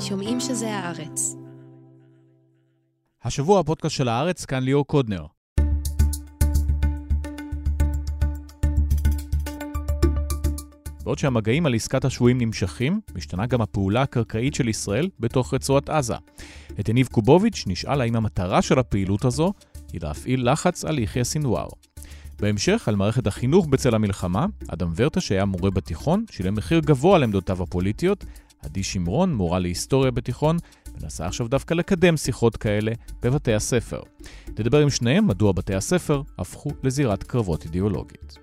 שומעים שזה הארץ. השבוע הפודקאסט של הארץ, כאן ליאור קודנר. בעוד שהמגעים על עסקת השבויים נמשכים, משתנה גם הפעולה הקרקעית של ישראל בתוך רצועת עזה. את יניב קובוביץ' נשאל האם המטרה של הפעילות הזו היא להפעיל לחץ על יחיא סינואר. בהמשך, על מערכת החינוך בצל המלחמה, אדם ורטה, שהיה מורה בתיכון, שילם מחיר גבוה על עמדותיו הפוליטיות. עדי שמרון, מורה להיסטוריה בתיכון, מנסה עכשיו דווקא לקדם שיחות כאלה בבתי הספר. נדבר עם שניהם מדוע בתי הספר הפכו לזירת קרבות אידיאולוגית.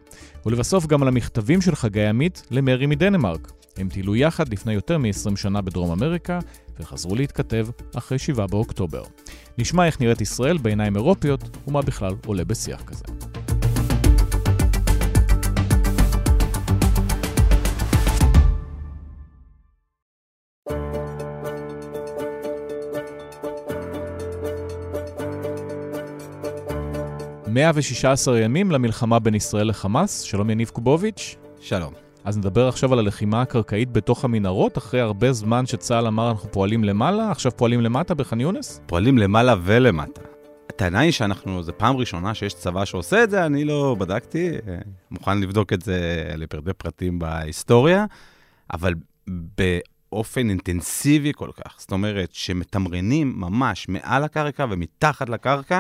ולבסוף גם על המכתבים של חגי עמית למרי מדנמרק. הם טיילו יחד לפני יותר מ-20 שנה בדרום אמריקה, וחזרו להתכתב אחרי 7 באוקטובר. נשמע איך נראית ישראל בעיניים אירופיות, ומה בכלל עולה בשיח כזה. 116 ימים למלחמה בין ישראל לחמאס. שלום יניב קובוביץ'. שלום. אז נדבר עכשיו על הלחימה הקרקעית בתוך המנהרות, אחרי הרבה זמן שצה"ל אמר אנחנו פועלים למעלה, עכשיו פועלים למטה בח'אן יונס? פועלים למעלה ולמטה. הטענה היא שאנחנו, זו פעם ראשונה שיש צבא שעושה את זה, אני לא בדקתי, אה, מוכן לבדוק את זה לפרטי פרטים בהיסטוריה, אבל באופן אינטנסיבי כל כך, זאת אומרת שמתמרנים ממש מעל הקרקע ומתחת לקרקע,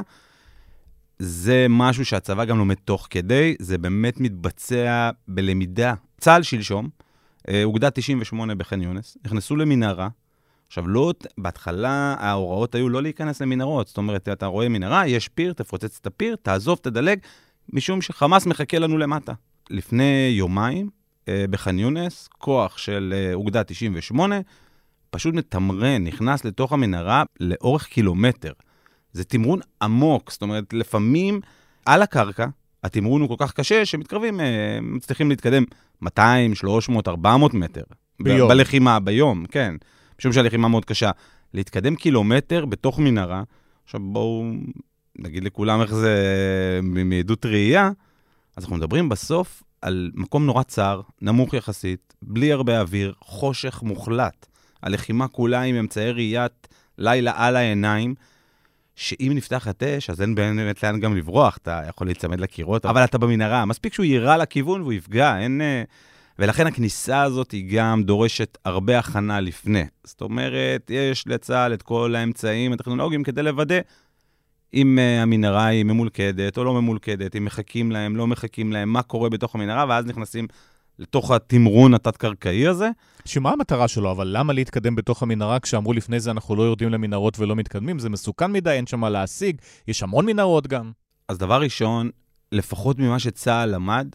זה משהו שהצבא גם לומד תוך כדי, זה באמת מתבצע בלמידה. צה"ל שלשום, אה, אוגדה 98 בח'אן יונס, נכנסו למנהרה. עכשיו, לא, בהתחלה ההוראות היו לא להיכנס למנהרות. זאת אומרת, אתה רואה מנהרה, יש פיר, תפוצץ את הפיר, תעזוב, תדלג, משום שחמאס מחכה לנו למטה. לפני יומיים, אה, בח'אן יונס, כוח של אה, אוגדה 98, פשוט מתמרן, נכנס לתוך המנהרה לאורך קילומטר. זה תמרון עמוק, זאת אומרת, לפעמים על הקרקע, התמרון הוא כל כך קשה, שמתקרבים, אה, מצליחים להתקדם 200, 300, 400 מטר. ביום. בלחימה, ביום, כן. משום שהלחימה מאוד קשה. להתקדם קילומטר בתוך מנהרה, עכשיו בואו נגיד לכולם איך זה מעדות ראייה, אז אנחנו מדברים בסוף על מקום נורא צר, נמוך יחסית, בלי הרבה אוויר, חושך מוחלט. הלחימה כולה עם אמצעי ראיית לילה על העיניים. שאם נפתח אש, אז אין באמת לאן גם לברוח, אתה יכול להיצמד לקירות, אבל אתה במנהרה, מספיק שהוא יירה לכיוון והוא יפגע, אין... אה, ולכן הכניסה הזאת היא גם דורשת הרבה הכנה לפני. זאת אומרת, יש לצה"ל את כל האמצעים הטכנולוגיים כדי לוודא אם uh, המנהרה היא ממולכדת או לא ממולכדת, אם מחכים להם, לא מחכים להם, מה קורה בתוך המנהרה, ואז נכנסים לתוך התמרון התת-קרקעי הזה. שמה המטרה שלו? אבל למה להתקדם בתוך המנהרה כשאמרו לפני זה אנחנו לא יורדים למנהרות ולא מתקדמים? זה מסוכן מדי, אין שם מה להשיג, יש המון מנהרות גם. אז דבר ראשון, לפחות ממה שצה"ל למד,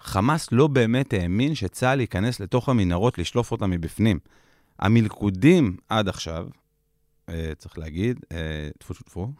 חמאס לא באמת האמין שצה"ל ייכנס לתוך המנהרות לשלוף אותם מבפנים. המלכודים עד עכשיו, אה, צריך להגיד, אה, טפו טפו טפו,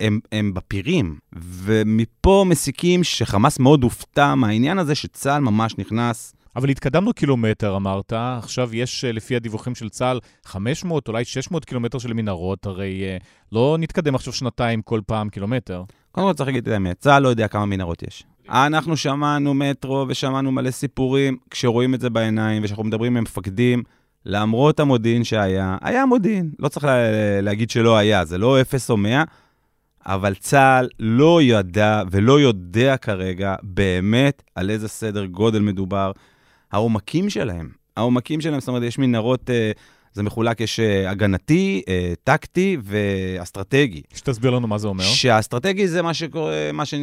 הם, הם בפירים, ומפה מסיקים שחמאס מאוד הופתע מהעניין הזה שצה"ל ממש נכנס. אבל התקדמנו קילומטר, אמרת, עכשיו יש, אה, לפי הדיווחים של צה"ל, 500, אולי 600 קילומטר של מנהרות, הרי אה, לא נתקדם עכשיו שנתיים כל פעם קילומטר. קודם כל צריך להגיד את האמת, צה"ל לא יודע כמה מנהרות יש. אנחנו שמענו מטרו ושמענו מלא סיפורים, כשרואים את זה בעיניים וכשאנחנו מדברים עם מפקדים, למרות המודיעין שהיה, היה מודיעין, לא צריך לה, להגיד שלא היה, זה לא 0 או 100, אבל צה"ל לא ידע ולא יודע כרגע באמת על איזה סדר גודל מדובר. העומקים שלהם, העומקים שלהם, זאת אומרת, יש מנהרות, אה, זה מחולק, יש אה, הגנתי, אה, טקטי ואסטרטגי. שתסביר לנו מה זה אומר. שהאסטרטגי זה מה שקורה, מה ש...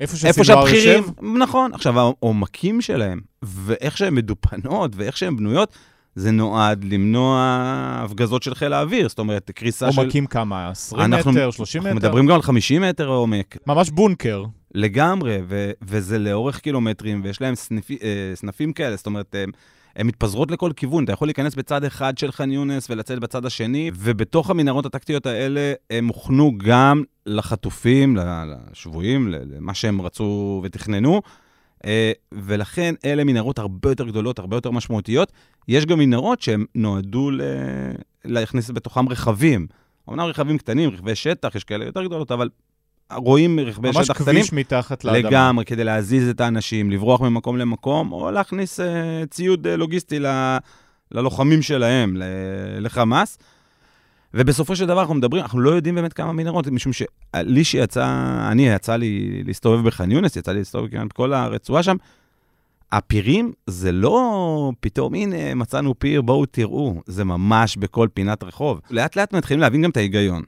איפה, איפה שהבכירים, נכון. עכשיו, העומקים שלהם, ואיך שהן מדופנות, ואיך שהן בנויות, זה נועד למנוע הפגזות של חיל האוויר, זאת אומרת, קריסה של... עומקים כמה? 20 אנחנו, מטר, 30 מטר? אנחנו מדברים גם על 50 מטר עומק. ממש בונקר. לגמרי, ו- וזה לאורך קילומטרים, ויש להם סניפי, אה, סנפים כאלה, זאת אומרת, הם, הם מתפזרות לכל כיוון. אתה יכול להיכנס בצד אחד של ח'אן יונס ולצאת בצד השני, ובתוך המנהרות הטקטיות האלה הם הוכנו גם לחטופים, לשבויים, למה שהם רצו ותכננו. אה, ולכן אלה מנהרות הרבה יותר גדולות, הרבה יותר משמעותיות. יש גם מנהרות שהן נועדו ל... להכניס בתוכם רכבים. אמנם רכבים קטנים, רכבי שטח, יש כאלה יותר גדולות, אבל רואים רכבי שטח קטנים. ממש כביש מתחת לאדמה. לגמרי, כדי להזיז את האנשים, לברוח ממקום למקום, או להכניס uh, ציוד uh, לוגיסטי ל... ללוחמים שלהם, לחמאס. ובסופו של דבר אנחנו מדברים, אנחנו לא יודעים באמת כמה מנהרות, משום שלי שיצא, אני, יצא לי להסתובב בח'אן יונס, יצא לי להסתובב כמעט בכל הרצועה שם, הפירים זה לא פתאום, הנה, מצאנו פיר, בואו תראו, זה ממש בכל פינת רחוב. לאט לאט מתחילים להבין גם את ההיגיון.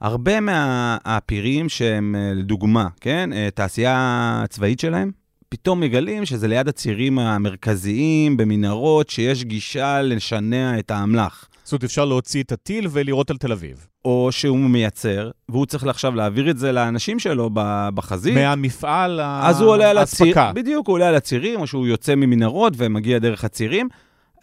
הרבה מהפירים שהם, אה, לדוגמה, כן, אה, תעשייה צבאית שלהם, פתאום מגלים שזה ליד הצירים המרכזיים, במנהרות, שיש גישה לשנע את האמל"ח. זאת אומרת, אפשר להוציא את הטיל ולירות על תל אביב. או שהוא מייצר, והוא צריך עכשיו להעביר את זה לאנשים שלו בחזית. מהמפעל האספקה. אז הוא עולה על הציר, בדיוק, הוא עולה על הצירים, או שהוא יוצא ממנהרות ומגיע דרך הצירים.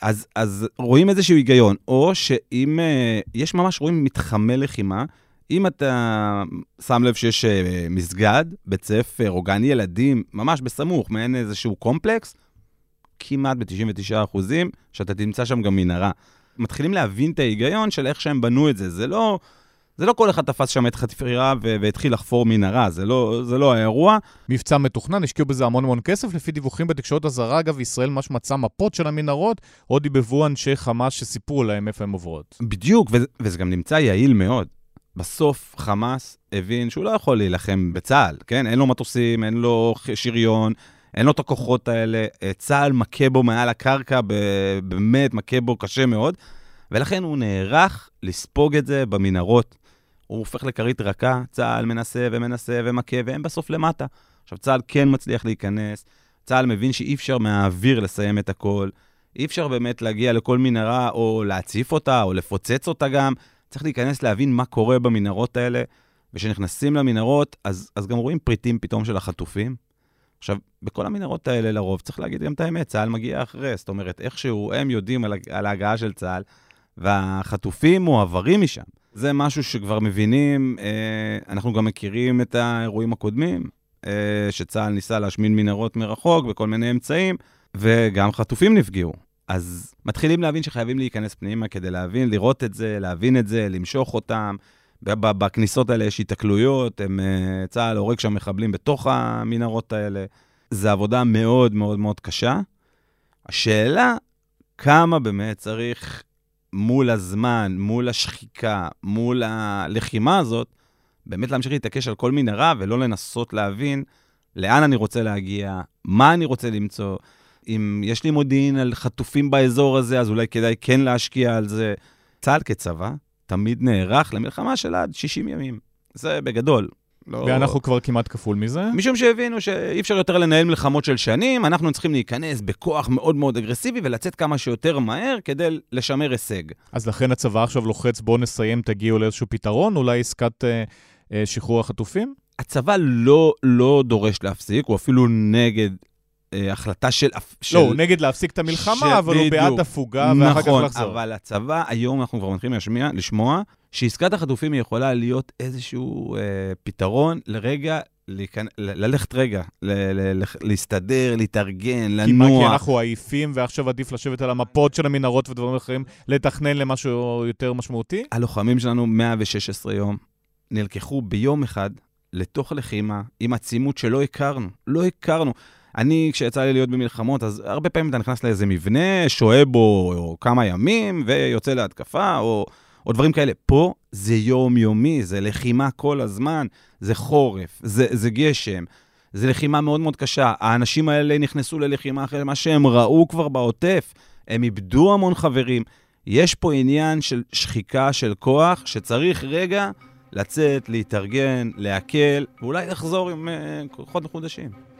אז, אז רואים איזשהו היגיון. או שאם, אה, יש ממש, רואים מתחמי לחימה, אם אתה שם לב שיש אה, מסגד, בית ספר או גן ילדים, ממש בסמוך, מעין איזשהו קומפלקס, כמעט ב-99 אחוזים, שאתה תמצא שם גם מנהרה. מתחילים להבין את ההיגיון של איך שהם בנו את זה. זה לא, זה לא כל אחד תפס שם את חפירה והתחיל לחפור מנהרה, זה לא, זה לא האירוע. מבצע מתוכנן, השקיעו בזה המון המון כסף. לפי דיווחים בתקשורת הזרה, אגב, ישראל ממש מצא מפות של המנהרות, עוד דיבבו אנשי חמאס שסיפרו להם איפה הן עוברות. בדיוק, וזה, וזה גם נמצא יעיל מאוד. בסוף חמאס הבין שהוא לא יכול להילחם בצה"ל, כן? אין לו מטוסים, אין לו שריון, אין לו את הכוחות האלה. אה, צה"ל מכה בו מעל הקרקע, באמת מכה בו קשה מאוד, ולכן הוא נערך לספוג את זה במנהרות. הוא הופך לכרית רכה, צה"ל מנסה ומנסה ומכה, והם בסוף למטה. עכשיו, צה"ל כן מצליח להיכנס, צה"ל מבין שאי אפשר מהאוויר לסיים את הכל, אי אפשר באמת להגיע לכל מנהרה או להציף אותה או לפוצץ אותה גם. צריך להיכנס להבין מה קורה במנהרות האלה, וכשנכנסים למנהרות, אז, אז גם רואים פריטים פתאום של החטופים. עכשיו, בכל המנהרות האלה לרוב, צריך להגיד גם את האמת, צה"ל מגיע אחרי, זאת אומרת, איכשהו הם יודעים על, על ההגעה של צה"ל, והחטופים מועברים משם. זה משהו שכבר מבינים, אה, אנחנו גם מכירים את האירועים הקודמים, אה, שצה"ל ניסה להשמין מנהרות מרחוק בכל מיני אמצעים, וגם חטופים נפגעו. אז מתחילים להבין שחייבים להיכנס פנימה כדי להבין, לראות את זה, להבין את זה, למשוך אותם. בכניסות האלה יש התקלויות, הם, אה, צה"ל הורג שם מחבלים בתוך המנהרות האלה. זו עבודה מאוד מאוד מאוד קשה. השאלה, כמה באמת צריך מול הזמן, מול השחיקה, מול הלחימה הזאת, באמת להמשיך להתעקש על כל מנהרה ולא לנסות להבין לאן אני רוצה להגיע, מה אני רוצה למצוא. אם יש לי מודיעין על חטופים באזור הזה, אז אולי כדאי כן להשקיע על זה. צה"ל כצבא תמיד נערך למלחמה של עד 60 ימים. זה בגדול. לא... ואנחנו כבר כמעט כפול מזה. משום שהבינו שאי אפשר יותר לנהל מלחמות של שנים, אנחנו צריכים להיכנס בכוח מאוד מאוד אגרסיבי ולצאת כמה שיותר מהר כדי לשמר הישג. אז לכן הצבא עכשיו לוחץ, בואו נסיים, תגיעו לאיזשהו פתרון, אולי עסקת אה, אה, שחרור החטופים? הצבא לא, לא דורש להפסיק, הוא אפילו נגד החלטה של... של... לא, הוא נגד להפסיק את המלחמה, ש... אבל הוא בעד הפוגה נכון, ואחר כך לחזור. נכון, אבל הצבא, היום אנחנו כבר מתחילים לשמיע, לשמוע, שעסקת החטופים יכולה להיות איזשהו אה, פתרון לרגע, להיכנ... ללכת רגע, ל... ל... להסתדר, להתארגן, לנוע. כי מה, כי אנחנו עייפים ועכשיו עדיף לשבת על המפות של המנהרות ודברים אחרים, לתכנן למשהו יותר משמעותי? הלוחמים שלנו 116 יום נלקחו ביום אחד לתוך לחימה עם עצימות שלא הכרנו. לא הכרנו. אני, כשיצא לי להיות במלחמות, אז הרבה פעמים אתה נכנס לאיזה מבנה, שוהה בו כמה ימים, ויוצא להתקפה, או, או דברים כאלה. פה זה יומיומי, זה לחימה כל הזמן, זה חורף, זה, זה גשם, זה לחימה מאוד מאוד קשה. האנשים האלה נכנסו ללחימה אחרי מה שהם ראו כבר בעוטף, הם איבדו המון חברים. יש פה עניין של שחיקה של כוח, שצריך רגע לצאת, להתארגן, להקל, ואולי לחזור עם uh, כוחות מחודשים.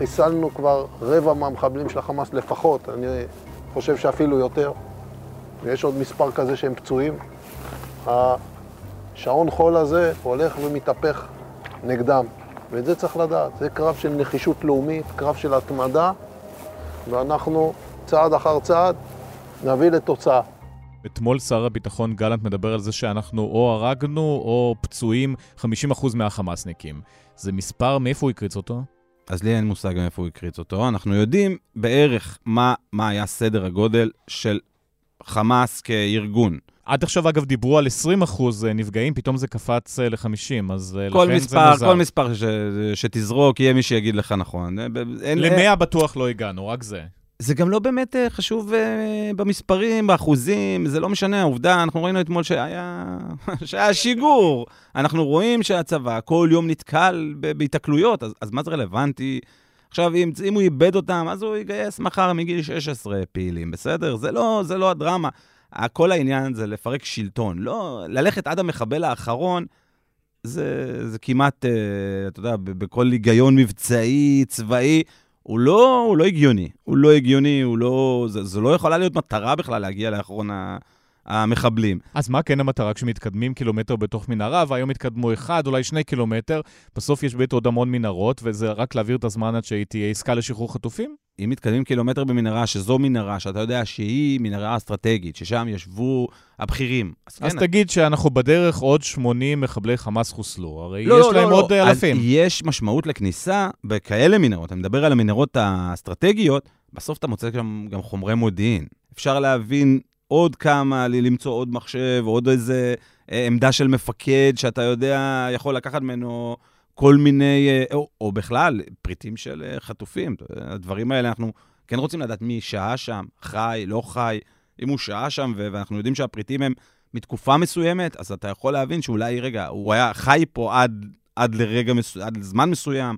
חיסלנו כבר רבע מהמחבלים של החמאס לפחות, אני חושב שאפילו יותר. ויש עוד מספר כזה שהם פצועים. השעון חול הזה הולך ומתהפך נגדם, ואת זה צריך לדעת. זה קרב של נחישות לאומית, קרב של התמדה, ואנחנו צעד אחר צעד נביא לתוצאה. אתמול שר הביטחון גלנט מדבר על זה שאנחנו או הרגנו או פצועים 50% מהחמאסניקים. זה מספר, מאיפה הוא הקריץ אותו? אז לי אין מושג מאיפה הוא הקריץ אותו. אנחנו יודעים בערך מה, מה היה סדר הגודל של חמאס כארגון. עד עכשיו, אגב, דיברו על 20 אחוז אה, נפגעים, פתאום זה קפץ אה, ל-50, אז כל לכן מספר, זה מוזר. כל מספר ש, שתזרוק, יהיה מי שיגיד לך נכון. אין- ל-100 בטוח לא הגענו, רק זה. זה גם לא באמת אה, חשוב אה, במספרים, באחוזים, זה לא משנה, העובדה, אנחנו ראינו אתמול שהיה, שהיה שיגור. אנחנו רואים שהצבא כל יום נתקל בהיתקלויות, אז, אז מה זה רלוונטי? עכשיו, אם, אם הוא איבד אותם, אז הוא יגייס מחר מגיל 16 פעילים, בסדר? זה לא, זה לא הדרמה. כל העניין זה לפרק שלטון. לא, ללכת עד המחבל האחרון, זה, זה כמעט, אה, אתה יודע, בכל היגיון מבצעי, צבאי, הוא לא, הוא לא הגיוני. הוא לא הגיוני, הוא לא... זה, זו לא יכולה להיות מטרה בכלל להגיע לאחרון ה- המחבלים. אז מה כן המטרה כשמתקדמים קילומטר בתוך מנהרה, והיום התקדמו אחד, אולי שני קילומטר, בסוף יש בית עוד המון מנהרות, וזה רק להעביר את הזמן עד שהיא תהיה עסקה לשחרור חטופים? אם מתקדמים קילומטר במנהרה, שזו מנהרה, שאתה יודע שהיא מנהרה אסטרטגית, ששם ישבו הבכירים, אז כן... אז תגיד שאנחנו בדרך עוד 80 מחבלי חמאס חוסלו, הרי לא, יש לא, להם לא, עוד לא. אלפים. אז יש משמעות לכניסה בכאלה מנהרות. אני מדבר על המנהרות האסטרטגיות, בסוף אתה מוצא שם גם חומרי מודיעין. אפשר להבין עוד כמה, למצוא עוד מחשב, עוד איזה אה, עמדה של מפקד, שאתה יודע, יכול לקחת ממנו כל מיני, אה, או, או בכלל, פריטים של אה, חטופים. הדברים האלה, אנחנו כן רוצים לדעת מי שהה שם, חי, לא חי. אם הוא שהה שם, ואנחנו יודעים שהפריטים הם מתקופה מסוימת, אז אתה יכול להבין שאולי, רגע, הוא היה חי פה עד, עד לרגע, מסו... עד לזמן מסוים.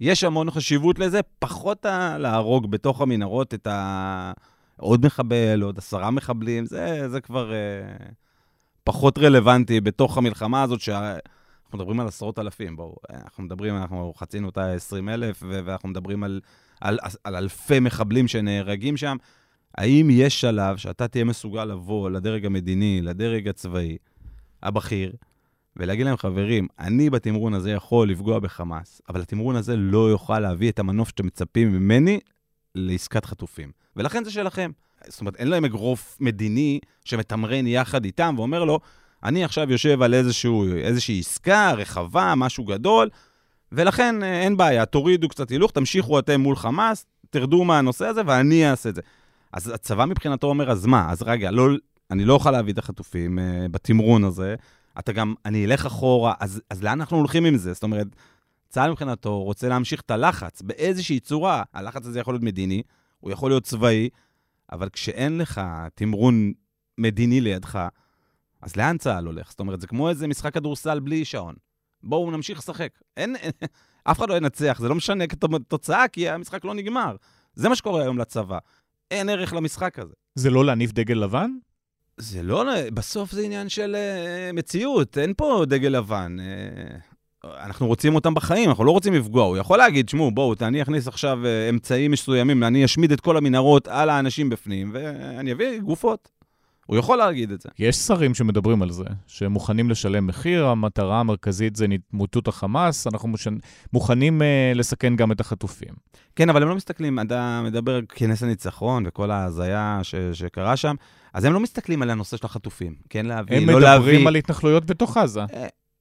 יש המון חשיבות לזה, פחות. להרוג בתוך המנהרות את ה... עוד מחבל, עוד עשרה מחבלים, זה, זה כבר אה, פחות רלוונטי בתוך המלחמה הזאת, שאנחנו מדברים על עשרות אלפים, בואו, אנחנו מדברים, אנחנו חצינו את ה-20 אלף, ואנחנו מדברים על, על, על אלפי מחבלים שנהרגים שם. האם יש שלב שאתה תהיה מסוגל לבוא לדרג המדיני, לדרג הצבאי, הבכיר, ולהגיד להם, חברים, אני בתמרון הזה יכול לפגוע בחמאס, אבל התמרון הזה לא יוכל להביא את המנוף שאתם מצפים ממני לעסקת חטופים. ולכן זה שלכם. זאת אומרת, אין להם אגרוף מדיני שמתמרן יחד איתם ואומר לו, אני עכשיו יושב על איזשהו, איזושהי עסקה רחבה, משהו גדול, ולכן אה, אין בעיה, תורידו קצת הילוך, תמשיכו אתם מול חמאס, תרדו מהנושא הזה ואני אעשה את זה. אז הצבא מבחינתו אומר, אז מה? אז רגע, לא, אני לא אוכל להביא את החטופים uh, בתמרון הזה, אתה גם, אני אלך אחורה, אז, אז לאן אנחנו הולכים עם זה? זאת אומרת, צה"ל מבחינתו רוצה להמשיך את הלחץ באיזושהי צורה. הלחץ הזה יכול להיות מדיני, הוא יכול להיות צבאי, אבל כשאין לך תמרון מדיני לידך, אז לאן צה"ל הולך? זאת אומרת, זה כמו איזה משחק כדורסל בלי שעון. בואו נמשיך לשחק. אין, אין, אף אחד לא ינצח, זה לא משנה כתוצאה, כי המשחק לא נגמר. זה מה שקורה היום לצבא. אין ערך למשחק הזה. זה לא להניף דגל לבן? זה לא, בסוף זה עניין של uh, מציאות, אין פה דגל לבן. Uh, אנחנו רוצים אותם בחיים, אנחנו לא רוצים לפגוע. הוא יכול להגיד, שמעו, בואו, אני אכניס עכשיו uh, אמצעים מסוימים, אני אשמיד את כל המנהרות על האנשים בפנים, ואני אביא גופות. הוא יכול להגיד את זה. יש שרים שמדברים על זה, שהם מוכנים לשלם מחיר, המטרה המרכזית זה התמוטטות החמאס, אנחנו מושן... מוכנים uh, לסכן גם את החטופים. כן, אבל הם לא מסתכלים, אתה מדבר על כנס הניצחון וכל ההזיה ש- שקרה שם, אז הם לא מסתכלים על הנושא של החטופים, כן להביא, הם לא מדברים להביא. על התנחלויות בתוך עזה.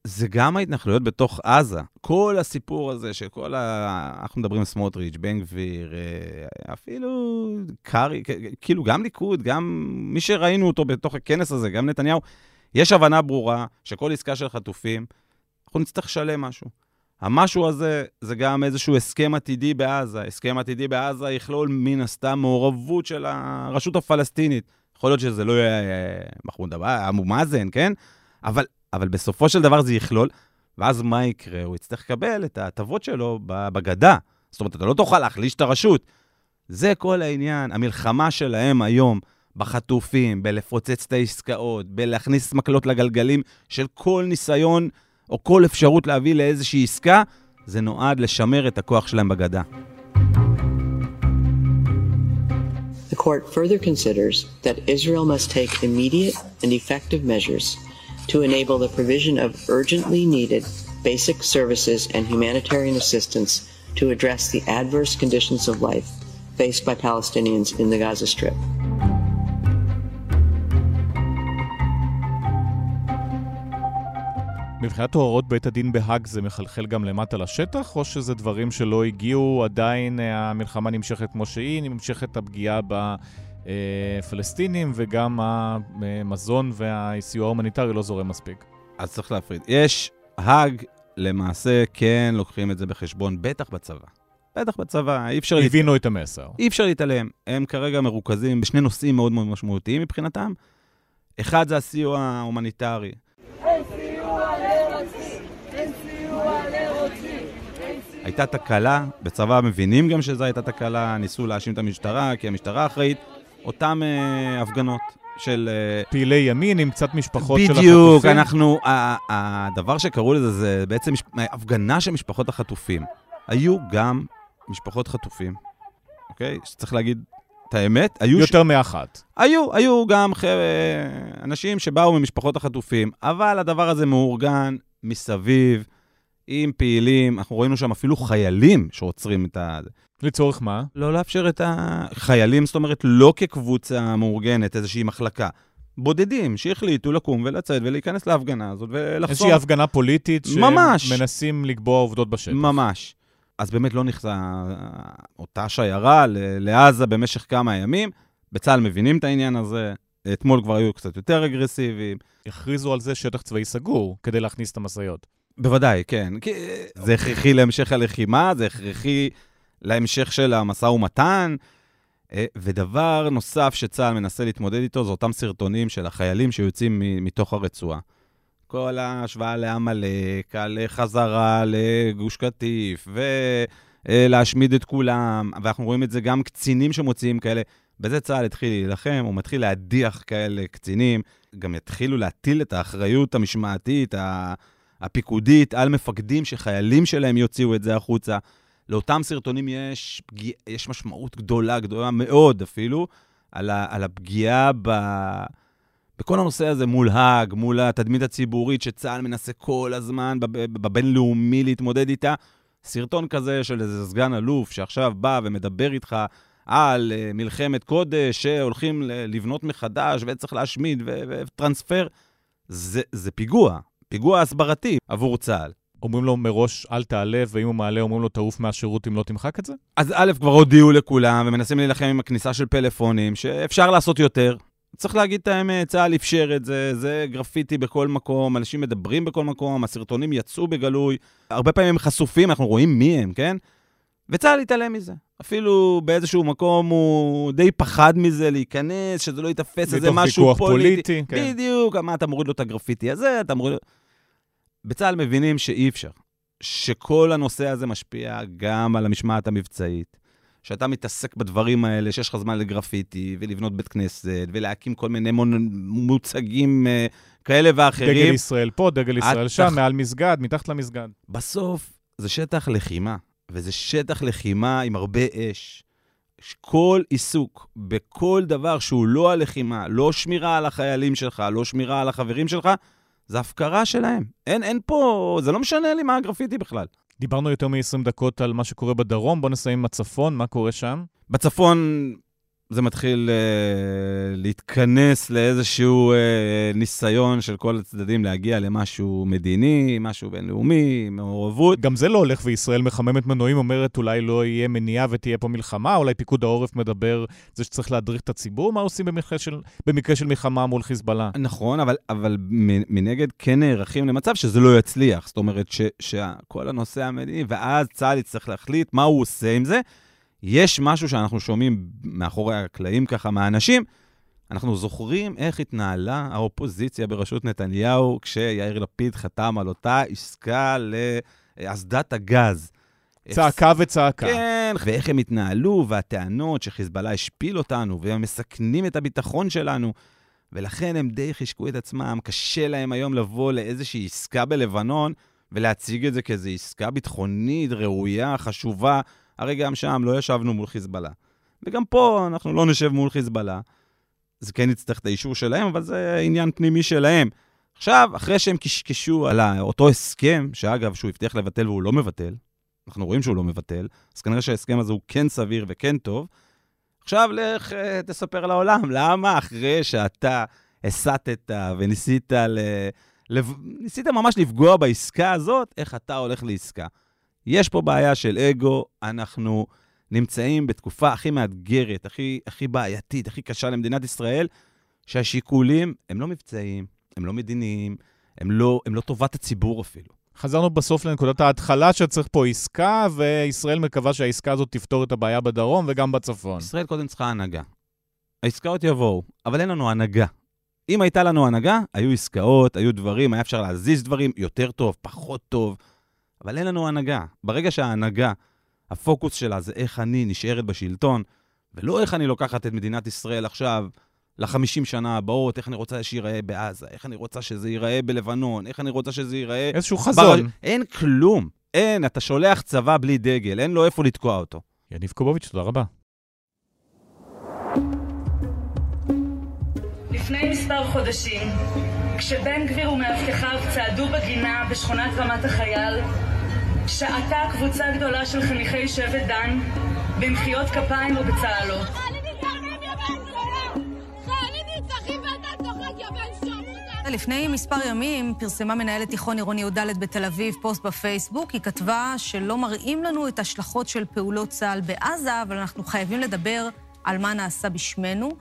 זה גם ההתנחלויות בתוך עזה. כל הסיפור הזה שכל ה... אנחנו מדברים על סמוטריץ', בן גביר, אה, אפילו כ- כאילו גם ליכוד, גם מי שראינו אותו בתוך הכנס הזה, גם נתניהו, יש הבנה ברורה שכל עסקה של חטופים, אנחנו נצטרך לשלם משהו. המשהו הזה זה גם איזשהו הסכם עתידי בעזה. הסכם עתידי בעזה יכלול מן הסתם מעורבות של הרשות הפלסטינית. יכול להיות שזה לא יהיה אה, מחמוד אבו מאזן, כן? אבל, אבל בסופו של דבר זה יכלול, ואז מה יקרה? הוא יצטרך לקבל את ההטבות שלו בגדה. זאת אומרת, אתה לא תוכל להחליש את הרשות. זה כל העניין. המלחמה שלהם היום בחטופים, בלפוצץ את העסקאות, בלהכניס מקלות לגלגלים של כל ניסיון או כל אפשרות להביא לאיזושהי עסקה, זה נועד לשמר את הכוח שלהם בגדה. The court further considers that Israel must take immediate and effective measures to enable the provision of urgently needed basic services and humanitarian assistance to address the adverse conditions of life faced by Palestinians in the Gaza Strip. מבחינת הוראות בית הדין בהאג זה מחלחל גם למטה לשטח, או שזה דברים שלא הגיעו, עדיין אה, המלחמה נמשכת כמו שהיא, נמשכת הפגיעה בפלסטינים, וגם המזון והסיוע ההומניטרי לא זורם מספיק. אז צריך להפריד. יש האג, למעשה כן לוקחים את זה בחשבון, בטח בצבא. בטח בצבא, אי אפשר... הבינו את המסר. אי אפשר להתעלם. הם כרגע מרוכזים בשני נושאים מאוד מאוד משמעותיים מבחינתם. אחד זה הסיוע ההומניטרי. הייתה תקלה, בצבא מבינים גם שזו הייתה תקלה, ניסו להאשים את המשטרה, כי המשטרה אחראית. אותן אה, הפגנות של... אה, פעילי ימין עם קצת משפחות של החטופים. בדיוק, אנחנו... הדבר שקראו לזה זה בעצם מש, הפגנה של משפחות החטופים. היו גם משפחות חטופים, אוקיי? שצריך להגיד את האמת. היו יותר ש... מאחת. היו, היו גם ח... אנשים שבאו ממשפחות החטופים, אבל הדבר הזה מאורגן מסביב, עם פעילים. אנחנו ראינו שם אפילו חיילים שעוצרים את ה... לצורך מה? לא לאפשר את החיילים, זאת אומרת, לא כקבוצה מאורגנת, איזושהי מחלקה. בודדים שהחליטו לקום ולצאת ולהיכנס להפגנה הזאת ולחסום. איזושהי הפגנה פוליטית שמנסים לקבוע עובדות בשטח. ממש. אז באמת לא נכנסה אותה שיירה לעזה במשך כמה ימים. בצה"ל מבינים את העניין הזה, אתמול כבר היו קצת יותר אגרסיביים. הכריזו על זה שטח צבאי סגור כדי להכניס את המשאיות. בוודאי, כן. זה הכרחי להמשך הלחימה, זה הכרחי להמשך של המשא ומתן. אה, ודבר נוסף שצה"ל מנסה להתמודד איתו, זה אותם סרטונים של החיילים שיוצאים מתוך הרצועה. כל ההשוואה לעמלק, על חזרה לגוש קטיף, ולהשמיד את כולם, ואנחנו רואים את זה גם קצינים שמוציאים כאלה. בזה צה"ל התחיל להילחם, הוא מתחיל להדיח כאלה קצינים, גם יתחילו להטיל את האחריות המשמעתית, הפיקודית, על מפקדים שחיילים שלהם יוציאו את זה החוצה. לאותם סרטונים יש, יש משמעות גדולה, גדולה מאוד אפילו, על, ה, על הפגיעה ב... בכל הנושא הזה מול האג, מול התדמית הציבורית שצה"ל מנסה כל הזמן בבינלאומי להתמודד איתה. סרטון כזה של איזה סגן אלוף שעכשיו בא ומדבר איתך על uh, מלחמת קודש שהולכים לבנות מחדש וצריך להשמיד וטרנספר, זה, זה פיגוע, פיגוע הסברתי עבור צה"ל. אומרים לו מראש, אל תעלה, ואם הוא מעלה, אומרים לו, תעוף מהשירות אם לא תמחק את זה? אז א', כבר הודיעו לכולם, ומנסים להילחם עם הכניסה של פלאפונים, שאפשר לעשות יותר. צריך להגיד את האמת, צה"ל אפשר את זה, זה גרפיטי בכל מקום, אנשים מדברים בכל מקום, הסרטונים יצאו בגלוי, הרבה פעמים הם חשופים, אנחנו רואים מי הם, כן? וצה"ל התעלם מזה. אפילו באיזשהו מקום הוא די פחד מזה להיכנס, שזה לא ייתפס איזה משהו פוליטי. פוליטי כן. בדיוק, מה, אתה מוריד לו את הגרפיטי הזה, אתה מוריד לו... בצה"ל מבינים שאי אפשר, שכל הנושא הזה משפיע גם על המשמעת המבצעית, שאתה מתעסק בדברים האלה, שיש לך זמן לגרפיטי, ולבנות בית כנסת, ולהקים כל מיני מוצגים uh, כאלה ואחרים. דגל ישראל פה, דגל ישראל שם, תח... מעל מסגד, מתחת למסגד. בסוף זה שטח לחימה, וזה שטח לחימה עם הרבה אש. כל עיסוק בכל דבר שהוא לא הלחימה, לא שמירה על החיילים שלך, לא שמירה על החברים שלך, זה הפקרה שלהם. אין, אין פה, זה לא משנה לי מה הגרפיטי בכלל. דיברנו יותר מ-20 דקות על מה שקורה בדרום, בוא נסיים עם הצפון, מה קורה שם? בצפון זה מתחיל אה, להתכנס לאיזשהו אה, ניסיון של כל הצדדים להגיע למשהו מדיני, משהו בינלאומי, מעורבות. גם זה לא הולך, וישראל מחממת מנועים, אומרת אולי לא יהיה מניעה ותהיה פה מלחמה, אולי פיקוד העורף מדבר זה שצריך להדריך את הציבור, מה עושים במקרה של, במקרה של מלחמה מול חיזבאללה? נכון, אבל, אבל מנגד כן נערכים למצב שזה לא יצליח. זאת אומרת שכל הנושא המדיני, ואז צה"ל יצטרך להחליט מה הוא עושה עם זה. יש משהו שאנחנו שומעים מאחורי הקלעים ככה מהאנשים, אנחנו זוכרים איך התנהלה האופוזיציה בראשות נתניהו כשיאיר לפיד חתם על אותה עסקה לאסדת הגז. צעקה וצעקה. כן, ואיך הם התנהלו, והטענות שחיזבאללה השפיל אותנו, והם מסכנים את הביטחון שלנו, ולכן הם די חישקו את עצמם. קשה להם היום לבוא לאיזושהי עסקה בלבנון ולהציג את זה כאיזו עסקה ביטחונית ראויה, חשובה. הרי גם שם לא ישבנו מול חיזבאללה. וגם פה אנחנו לא נשב מול חיזבאללה. זה כן יצטרך את האישור שלהם, אבל זה עניין פנימי שלהם. עכשיו, אחרי שהם קשקשו על אותו הסכם, שאגב, שהוא הבטיח לבטל והוא לא מבטל, אנחנו רואים שהוא לא מבטל, אז כנראה שההסכם הזה הוא כן סביר וכן טוב. עכשיו לך אה, תספר לעולם, למה אחרי שאתה הסטת וניסית ל... לב... ניסית ממש לפגוע בעסקה הזאת, איך אתה הולך לעסקה. יש פה בעיה של אגו, אנחנו נמצאים בתקופה הכי מאתגרת, הכי, הכי בעייתית, הכי קשה למדינת ישראל, שהשיקולים הם לא מבצעיים, הם לא מדיניים, הם לא, הם לא טובת הציבור אפילו. חזרנו בסוף לנקודת ההתחלה שצריך פה עסקה, וישראל מקווה שהעסקה הזאת תפתור את הבעיה בדרום וגם בצפון. ישראל קודם צריכה הנהגה. העסקאות יבואו, אבל אין לנו הנהגה. אם הייתה לנו הנהגה, היו עסקאות, היו דברים, היה אפשר להזיז דברים יותר טוב, פחות טוב, אבל אין לנו הנהגה. ברגע שההנהגה, הפוקוס שלה זה איך אני נשארת בשלטון, ולא איך אני לוקחת את מדינת ישראל עכשיו לחמישים שנה הבאות, איך אני רוצה שייראה בעזה, איך אני רוצה שזה ייראה בלבנון, איך אני רוצה שזה ייראה... איזשהו חזון. בר... אין כלום. אין, אתה שולח צבא בלי דגל, אין לו איפה לתקוע אותו. יניב קובוביץ', תודה רבה. לפני מספר חודשים, כשבן גביר ומאבטחיו צעדו בגינה בשכונת רמת החייל, שעתה קבוצה גדולה של חניכי שבט דן במחיאות כפיים ובצהלות. לפני מספר ימים פרסמה מנהלת תיכון עירוני י"ד בתל אביב פוסט בפייסבוק. היא כתבה שלא מראים לנו את ההשלכות של פעולות צה"ל בעזה, אבל אנחנו חייבים לדבר על מה נעשה בשמנו.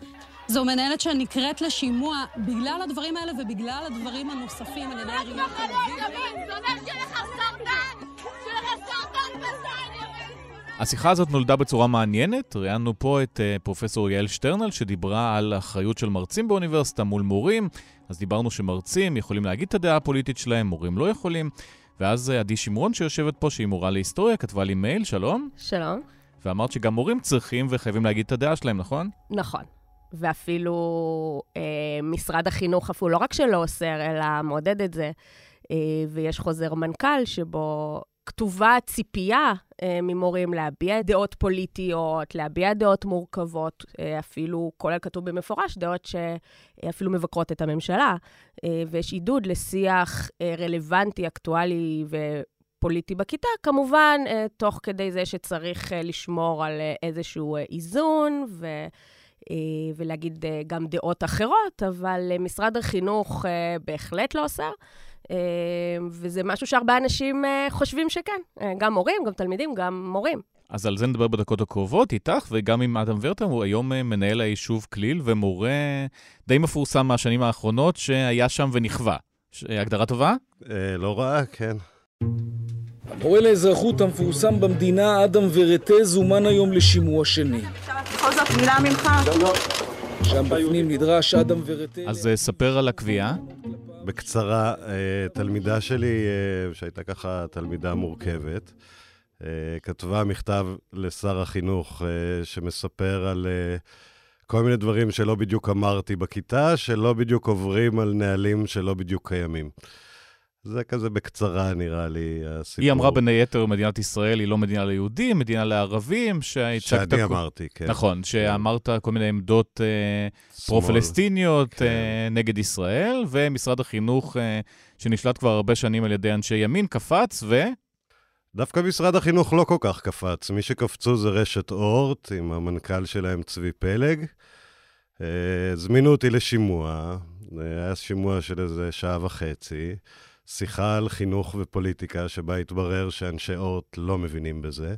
זו מנהלת שנקראת לשימוע בגלל הדברים האלה ובגלל הדברים הנוספים על ידי עיריית תל השיחה הזאת נולדה בצורה מעניינת. ראיינו פה את uh, פרופסור יעל שטרנל, שדיברה על אחריות של מרצים באוניברסיטה מול מורים. אז דיברנו שמרצים יכולים להגיד את הדעה הפוליטית שלהם, מורים לא יכולים. ואז uh, עדי שמרון שיושבת פה, שהיא מורה להיסטוריה, כתבה לי מייל, שלום. שלום. ואמרת שגם מורים צריכים וחייבים להגיד את הדעה שלהם, נכון? נכון. ואפילו אה, משרד החינוך אפילו לא רק שלא אוסר, אלא מעודד את זה. אה, ויש חוזר מנכ"ל שבו כתובה ציפייה אה, ממורים להביע דעות פוליטיות, להביע דעות מורכבות, אה, אפילו, כולל כתוב במפורש, דעות שאפילו מבקרות את הממשלה. אה, ויש עידוד לשיח אה, רלוונטי, אקטואלי ופוליטי בכיתה, כמובן, אה, תוך כדי זה שצריך אה, לשמור על אה, איזשהו איזון, ו... אה, ולהגיד אה, גם דעות אחרות, אבל אה, משרד החינוך בהחלט לא אוסר. וזה משהו שהרבה אנשים חושבים שכן, גם מורים, גם תלמידים, גם מורים. אז על זה נדבר בדקות הקרובות איתך, וגם עם אדם ורטר, הוא היום מנהל היישוב כליל ומורה די מפורסם מהשנים האחרונות שהיה שם ונכווה. הגדרה טובה? לא רעה, כן. המורה לאזרחות המפורסם במדינה, אדם ורטה, זומן היום לשימוע שני. בכל זאת מילה ממך. שם בפנים נדרש אדם ורטה... אז אה, ספר על הקביעה. בקצרה, אה, תלמידה שלי, אה, שהייתה ככה תלמידה מורכבת, כתבה מכתב לשר החינוך שמספר על כל מיני דברים שלא בדיוק אמרתי בכיתה, שלא בדיוק עוברים על נהלים שלא בדיוק קיימים. זה כזה בקצרה, נראה לי, הסיפור. היא אמרה בין היתר, מדינת ישראל היא לא מדינה ליהודים, מדינה לערבים, שהצגת... שאני אמרתי, כן. נכון, שאמרת כל מיני עמדות אה, פרו-פלסטיניות כן. אה, נגד ישראל, ומשרד החינוך, אה, שנשלט כבר הרבה שנים על ידי אנשי ימין, קפץ, ו... דווקא משרד החינוך לא כל כך קפץ. מי שקפצו זה רשת אורט, עם המנכ"ל שלהם צבי פלג. הזמינו אותי לשימוע, היה שימוע של איזה שעה וחצי. שיחה על חינוך ופוליטיקה, שבה התברר שאנשי אורט לא מבינים בזה.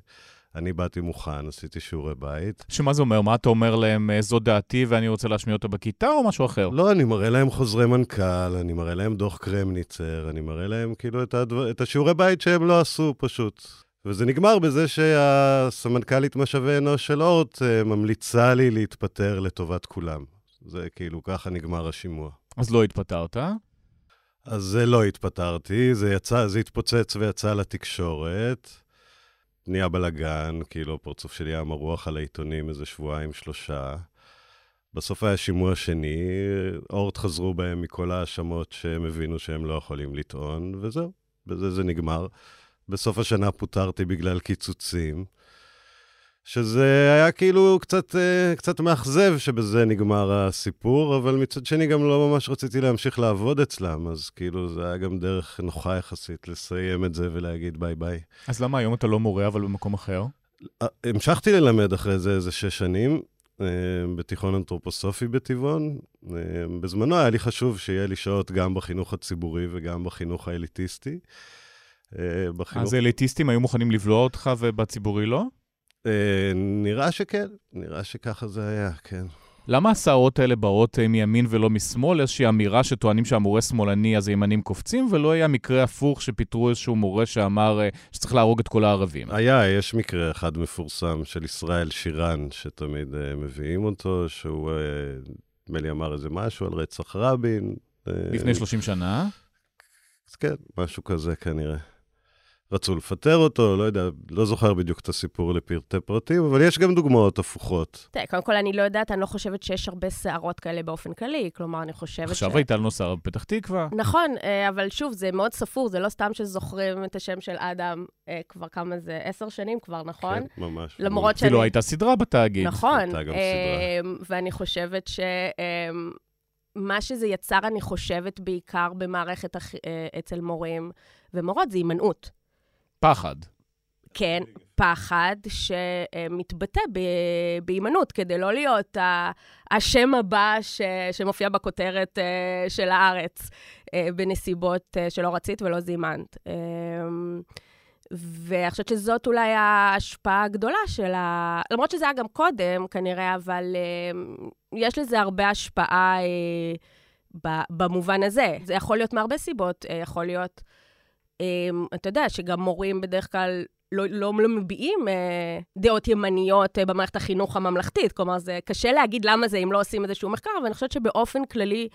אני באתי מוכן, עשיתי שיעורי בית. שמה זה אומר? מה אתה אומר להם, אה, זו דעתי ואני רוצה להשמיע אותה בכיתה, או משהו אחר? לא, אני מראה להם חוזרי מנכ"ל, אני מראה להם דוח קרמניצר, אני מראה להם כאילו את, הדבר... את השיעורי בית שהם לא עשו פשוט. וזה נגמר בזה שהסמנכ"לית משאבי אנוש של אורט אה, ממליצה לי להתפטר לטובת כולם. זה כאילו, ככה נגמר השימוע. אז לא התפטרת? אז זה לא התפטרתי, זה יצא, זה התפוצץ ויצא לתקשורת. נהיה בלאגן, כאילו הפרצוף שלי היה מרוח על העיתונים איזה שבועיים, שלושה. בסוף היה שימוע שני, אורט חזרו בהם מכל ההאשמות שהם הבינו שהם לא יכולים לטעון, וזהו, בזה זה נגמר. בסוף השנה פוטרתי בגלל קיצוצים. שזה היה כאילו קצת, אה, קצת מאכזב שבזה נגמר הסיפור, אבל מצד שני גם לא ממש רציתי להמשיך לעבוד אצלם, אז כאילו זה היה גם דרך נוחה יחסית לסיים את זה ולהגיד ביי ביי. אז למה היום אתה לא מורה אבל במקום אחר? אה, המשכתי ללמד אחרי זה איזה שש שנים, אה, בתיכון אנתרופוסופי בטבעון. בזמנו היה לי חשוב שיהיה לי שעות גם בחינוך הציבורי וגם בחינוך האליטיסטי. בחינוך... אז אליטיסטים היו מוכנים לבלוע אותך ובציבורי לא? אה, נראה שכן, נראה שככה זה היה, כן. למה הסערות האלה באות אה, מימין ולא משמאל? איזושהי אמירה שטוענים שהמורה שמאלני, אז הימנים קופצים, ולא היה מקרה הפוך שפיטרו איזשהו מורה שאמר אה, שצריך להרוג את כל הערבים. היה, יש מקרה אחד מפורסם של ישראל שירן, שתמיד uh, מביאים אותו, שהוא, נדמה uh, לי, אמר איזה משהו על רצח רבין. לפני 30 שנה? כן, משהו כזה כנראה. רצו לפטר אותו, לא יודע, לא זוכר בדיוק את הסיפור לפרטי פרטים, אבל יש גם דוגמאות הפוכות. תראה, קודם כל, אני לא יודעת, אני לא חושבת שיש הרבה סערות כאלה באופן כללי, כלומר, אני חושבת עכשיו ש... הייתה לנו סערה בפתח תקווה. נכון, אה, אבל שוב, זה מאוד ספור, זה לא סתם שזוכרים את השם של אדם אה, כבר כמה זה, עשר שנים כבר, נכון? כן, ממש. למרות שאני... אפילו הייתה סדרה בתאגיד. נכון. הייתה גם סדרה. אמ, ואני חושבת ש... מה שזה יצר, אני חושבת, בעיקר במערכת אה, אצל מורים ומורות, זה הימנעות. פחד. כן, פחד שמתבטא בהימנעות, כדי לא להיות השם הבא ש, שמופיע בכותרת אה, של הארץ אה, בנסיבות אה, שלא רצית ולא זימנת. ואני חושבת שזאת אולי ההשפעה הגדולה של ה... למרות שזה היה גם קודם, כנראה, אבל יש לזה הרבה השפעה במובן הזה. זה יכול להיות מהרבה סיבות, יכול להיות... אמ, אתה יודע שגם מורים בדרך כלל לא, לא, לא מביעים אה, דעות ימניות אה, במערכת החינוך הממלכתית. כלומר, זה קשה להגיד למה זה אם לא עושים איזשהו מחקר, אבל אני חושבת שבאופן כללי,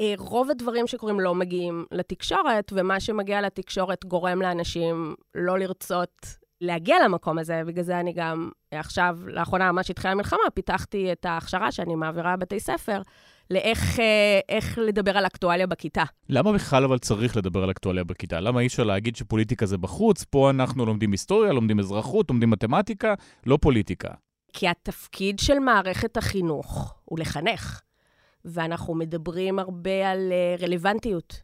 אה, רוב הדברים שקורים לא מגיעים לתקשורת, ומה שמגיע לתקשורת גורם לאנשים לא לרצות להגיע למקום הזה. בגלל זה אני גם עכשיו, לאחרונה, ממש התחילה המלחמה, פיתחתי את ההכשרה שאני מעבירה בבתי ספר. לאיך אה, לדבר על אקטואליה בכיתה. למה בכלל אבל צריך לדבר על אקטואליה בכיתה? למה אי אפשר להגיד שפוליטיקה זה בחוץ? פה אנחנו לומדים היסטוריה, לומדים אזרחות, לומדים מתמטיקה, לא פוליטיקה. כי התפקיד של מערכת החינוך הוא לחנך, ואנחנו מדברים הרבה על אה, רלוונטיות,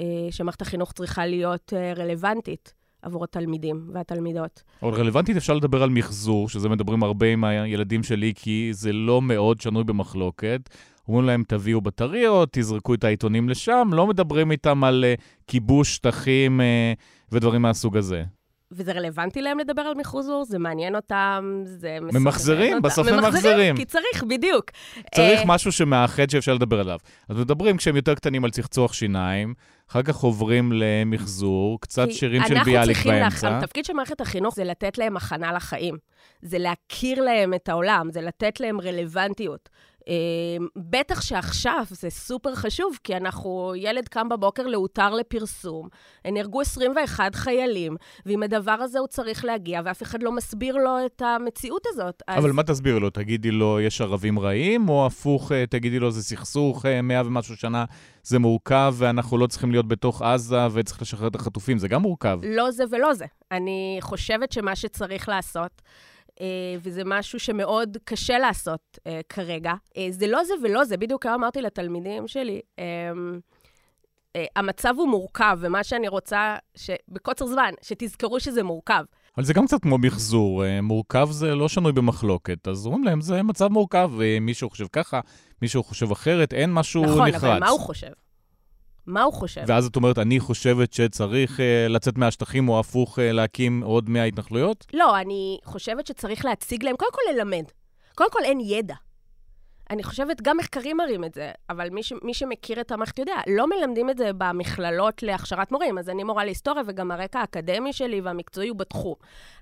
אה, שמערכת החינוך צריכה להיות רלוונטית. עבור התלמידים והתלמידות. אבל רלוונטית אפשר לדבר על מחזור, שזה מדברים הרבה עם הילדים שלי, כי זה לא מאוד שנוי במחלוקת. אומרים להם, תביאו בטריות, תזרקו את העיתונים לשם, לא מדברים איתם על uh, כיבוש שטחים uh, ודברים מהסוג הזה. וזה רלוונטי להם לדבר על מחוזור? זה מעניין אותם? זה מסוכן ממחזרים, בסוף הם ממחזרים. ממחזרים, כי צריך, בדיוק. צריך uh... משהו שמאחד שאפשר לדבר עליו. אז מדברים כשהם יותר קטנים על צחצוח שיניים, אחר כך עוברים למחזור, קצת שירים של ביאליק באמצע. אנחנו צריכים, התפקיד של מערכת החינוך זה לתת להם הכנה לחיים. זה להכיר להם את העולם, זה לתת להם רלוונטיות. אמ, בטח שעכשיו זה סופר חשוב, כי אנחנו, ילד קם בבוקר להותר לפרסום, נהרגו 21 חיילים, ועם הדבר הזה הוא צריך להגיע, ואף אחד לא מסביר לו את המציאות הזאת. אז... אבל מה תסביר לו? תגידי לו, יש ערבים רעים, או הפוך, אה, תגידי לו, זה סכסוך אה, מאה ומשהו שנה, זה מורכב, ואנחנו לא צריכים להיות בתוך עזה וצריך לשחרר את החטופים, זה גם מורכב. לא זה ולא זה. אני חושבת שמה שצריך לעשות... אה, וזה משהו שמאוד קשה לעשות uh, כרגע. Uh, זה לא זה ולא זה, בדיוק כמה אמרתי לתלמידים שלי. המצב הוא מורכב, ומה שאני רוצה, בקוצר זמן, שתזכרו שזה מורכב. אבל זה גם קצת כמו מחזור, מורכב זה לא שנוי במחלוקת, אז אומרים להם, זה מצב מורכב, מישהו חושב ככה, מישהו חושב אחרת, אין משהו נכון, נחרץ. נכון, אבל מה הוא חושב? מה הוא חושב? ואז את אומרת, אני חושבת שצריך uh, לצאת מהשטחים, או הפוך, uh, להקים עוד 100 התנחלויות? לא, אני חושבת שצריך להציג להם, קודם כל ללמד. קודם כל אין ידע. אני חושבת, גם מחקרים מראים את זה, אבל מי, ש, מי שמכיר את המערכת יודע, לא מלמדים את זה במכללות להכשרת מורים. אז אני מורה להיסטוריה, וגם הרקע האקדמי שלי והמקצועי הוא בתחום.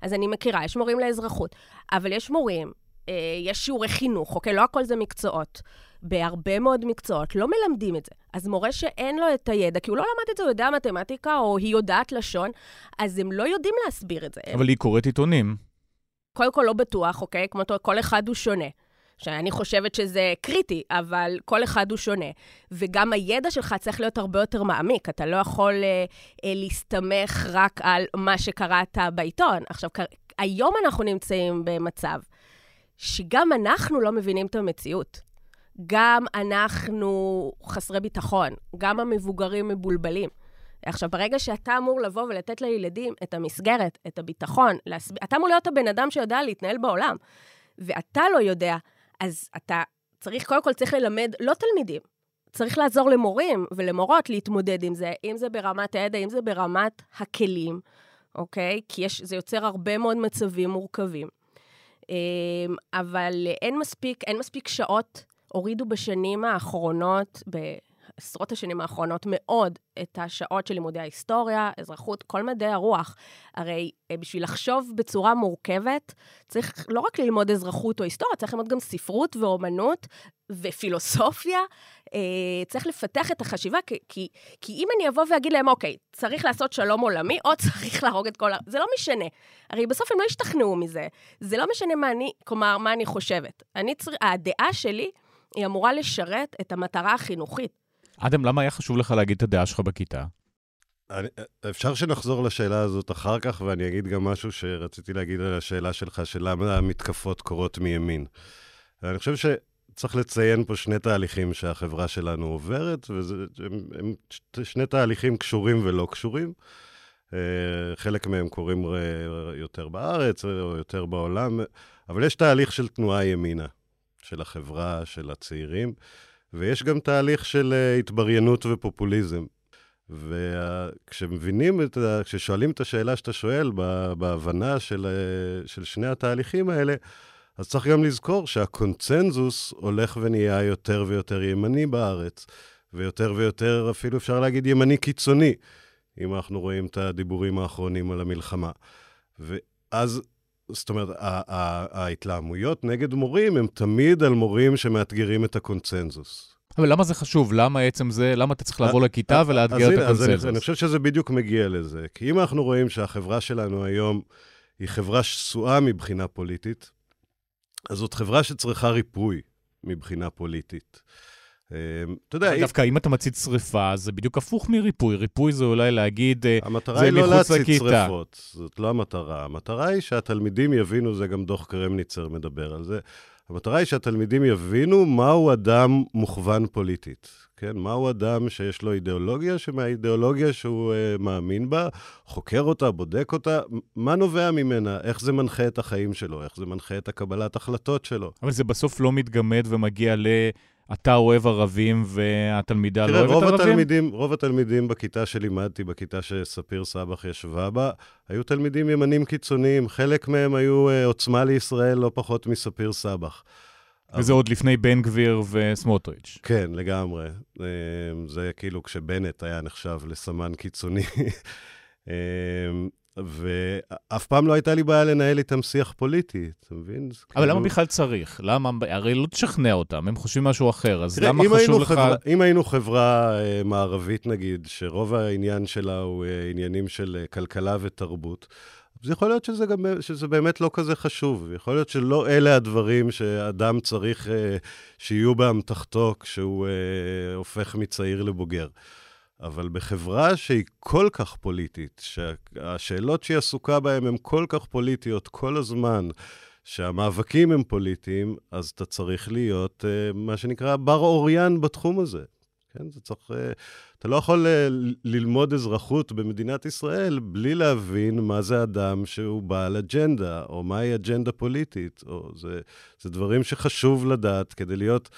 אז אני מכירה, יש מורים לאזרחות. אבל יש מורים, אה, יש שיעורי חינוך, אוקיי? לא הכל זה מקצועות. בהרבה מאוד מקצועות לא מלמדים את זה. אז מורה שאין לו את הידע, כי הוא לא למד את זה, הוא יודע מתמטיקה, או היא יודעת לשון, אז הם לא יודעים להסביר את זה. אבל היא קוראת עיתונים. קודם כל לא בטוח, אוקיי? כמו כל אחד הוא שונה. שאני חושבת שזה קריטי, אבל כל אחד הוא שונה. וגם הידע שלך צריך להיות הרבה יותר מעמיק. אתה לא יכול אה, אה, להסתמך רק על מה שקראת בעיתון. עכשיו, היום אנחנו נמצאים במצב שגם אנחנו לא מבינים את המציאות. גם אנחנו חסרי ביטחון, גם המבוגרים מבולבלים. עכשיו, ברגע שאתה אמור לבוא ולתת לילדים את המסגרת, את הביטחון, להסב... אתה אמור להיות הבן אדם שיודע להתנהל בעולם, ואתה לא יודע, אז אתה צריך, קודם כל צריך ללמד לא תלמידים, צריך לעזור למורים ולמורות להתמודד עם זה, אם זה ברמת הידע, אם זה ברמת הכלים, אוקיי? כי יש, זה יוצר הרבה מאוד מצבים מורכבים. אבל אין מספיק, אין מספיק שעות. הורידו בשנים האחרונות, בעשרות השנים האחרונות מאוד, את השעות של לימודי ההיסטוריה, אזרחות, כל מדעי הרוח. הרי אה, בשביל לחשוב בצורה מורכבת, צריך לא רק ללמוד אזרחות או היסטוריה, צריך ללמוד גם ספרות ואומנות ופילוסופיה. אה, צריך לפתח את החשיבה, כי, כי, כי אם אני אבוא ואגיד להם, אוקיי, צריך לעשות שלום עולמי, או צריך להרוג את כל ה... זה לא משנה. הרי בסוף הם לא ישתכנעו מזה. זה לא משנה מה אני, כלומר, מה אני חושבת. אני צר... הדעה שלי היא אמורה לשרת את המטרה החינוכית. אדם, למה היה חשוב לך להגיד את הדעה שלך בכיתה? אני, אפשר שנחזור לשאלה הזאת אחר כך, ואני אגיד גם משהו שרציתי להגיד על השאלה שלך, של למה המתקפות קורות מימין. אני חושב שצריך לציין פה שני תהליכים שהחברה שלנו עוברת, והם שני תהליכים קשורים ולא קשורים. אה, חלק מהם קורים יותר בארץ או יותר בעולם, אבל יש תהליך של תנועה ימינה, של החברה, של הצעירים, ויש גם תהליך של uh, התבריינות ופופוליזם. וכשמבינים את ה... כששואלים את השאלה שאתה שואל, בהבנה של, uh, של שני התהליכים האלה, אז צריך גם לזכור שהקונצנזוס הולך ונהיה יותר ויותר ימני בארץ, ויותר ויותר, אפילו אפשר להגיד, ימני קיצוני, אם אנחנו רואים את הדיבורים האחרונים על המלחמה. ואז זאת אומרת, ההתלהמויות נגד מורים הם תמיד על מורים שמאתגרים את הקונצנזוס. אבל למה זה חשוב? למה עצם זה, למה אתה צריך לבוא לכיתה ולאתגר את הקונצנזוס? אז אני חושב שזה בדיוק מגיע לזה. כי אם אנחנו רואים שהחברה שלנו היום היא חברה שסועה מבחינה פוליטית, אז זאת חברה שצריכה ריפוי מבחינה פוליטית. אמ, אתה יודע... דווקא אם אתה מצית שריפה, זה בדיוק הפוך מריפוי. ריפוי זה אולי להגיד, זה מחוץ לכיתה. המטרה היא לא להצית שריפות, זאת לא המטרה. המטרה היא שהתלמידים יבינו, זה גם דוח קרמניצר מדבר על זה, המטרה היא שהתלמידים יבינו מהו אדם מוכוון פוליטית. כן, מהו אדם שיש לו אידיאולוגיה, שמהאידיאולוגיה שהוא uh, מאמין בה, חוקר אותה, בודק אותה, מה נובע ממנה, איך זה מנחה את החיים שלו, איך זה מנחה את הקבלת החלטות שלו. אבל זה בסוף לא מתגמד ומגיע ל... אתה אוהב ערבים והתלמידה לא אוהבת רוב ערבים? התלמידים, רוב התלמידים בכיתה שלימדתי, בכיתה שספיר סבח ישבה בה, היו תלמידים ימנים קיצוניים. חלק מהם היו uh, עוצמה לישראל לא פחות מספיר סבח. וזה אבל... עוד לפני בן גביר וסמוטריץ'. כן, לגמרי. אה, זה כאילו כשבנט היה נחשב לסמן קיצוני. ואף פעם לא הייתה לי בעיה לנהל איתם שיח פוליטי, אתה מבין? אבל כאילו... למה בכלל צריך? למה? הרי לא תשכנע אותם, הם חושבים משהו אחר, אז תראה, למה חשוב לך... חברה, אם היינו חברה אה, מערבית, נגיד, שרוב העניין שלה הוא אה, עניינים של אה, כלכלה ותרבות, אז יכול להיות שזה, גם, שזה באמת לא כזה חשוב. יכול להיות שלא אלה הדברים שאדם צריך אה, שיהיו באמתחתו כשהוא אה, הופך מצעיר לבוגר. אבל בחברה שהיא כל כך פוליטית, שהשאלות שהיא עסוקה בהן הן כל כך פוליטיות כל הזמן, שהמאבקים הם פוליטיים, אז אתה צריך להיות uh, מה שנקרא בר אוריין בתחום הזה. כן, זה צריך... Uh, אתה לא יכול uh, ללמוד אזרחות במדינת ישראל בלי להבין מה זה אדם שהוא בעל אג'נדה, או מהי אג'נדה פוליטית, או זה, זה דברים שחשוב לדעת כדי להיות...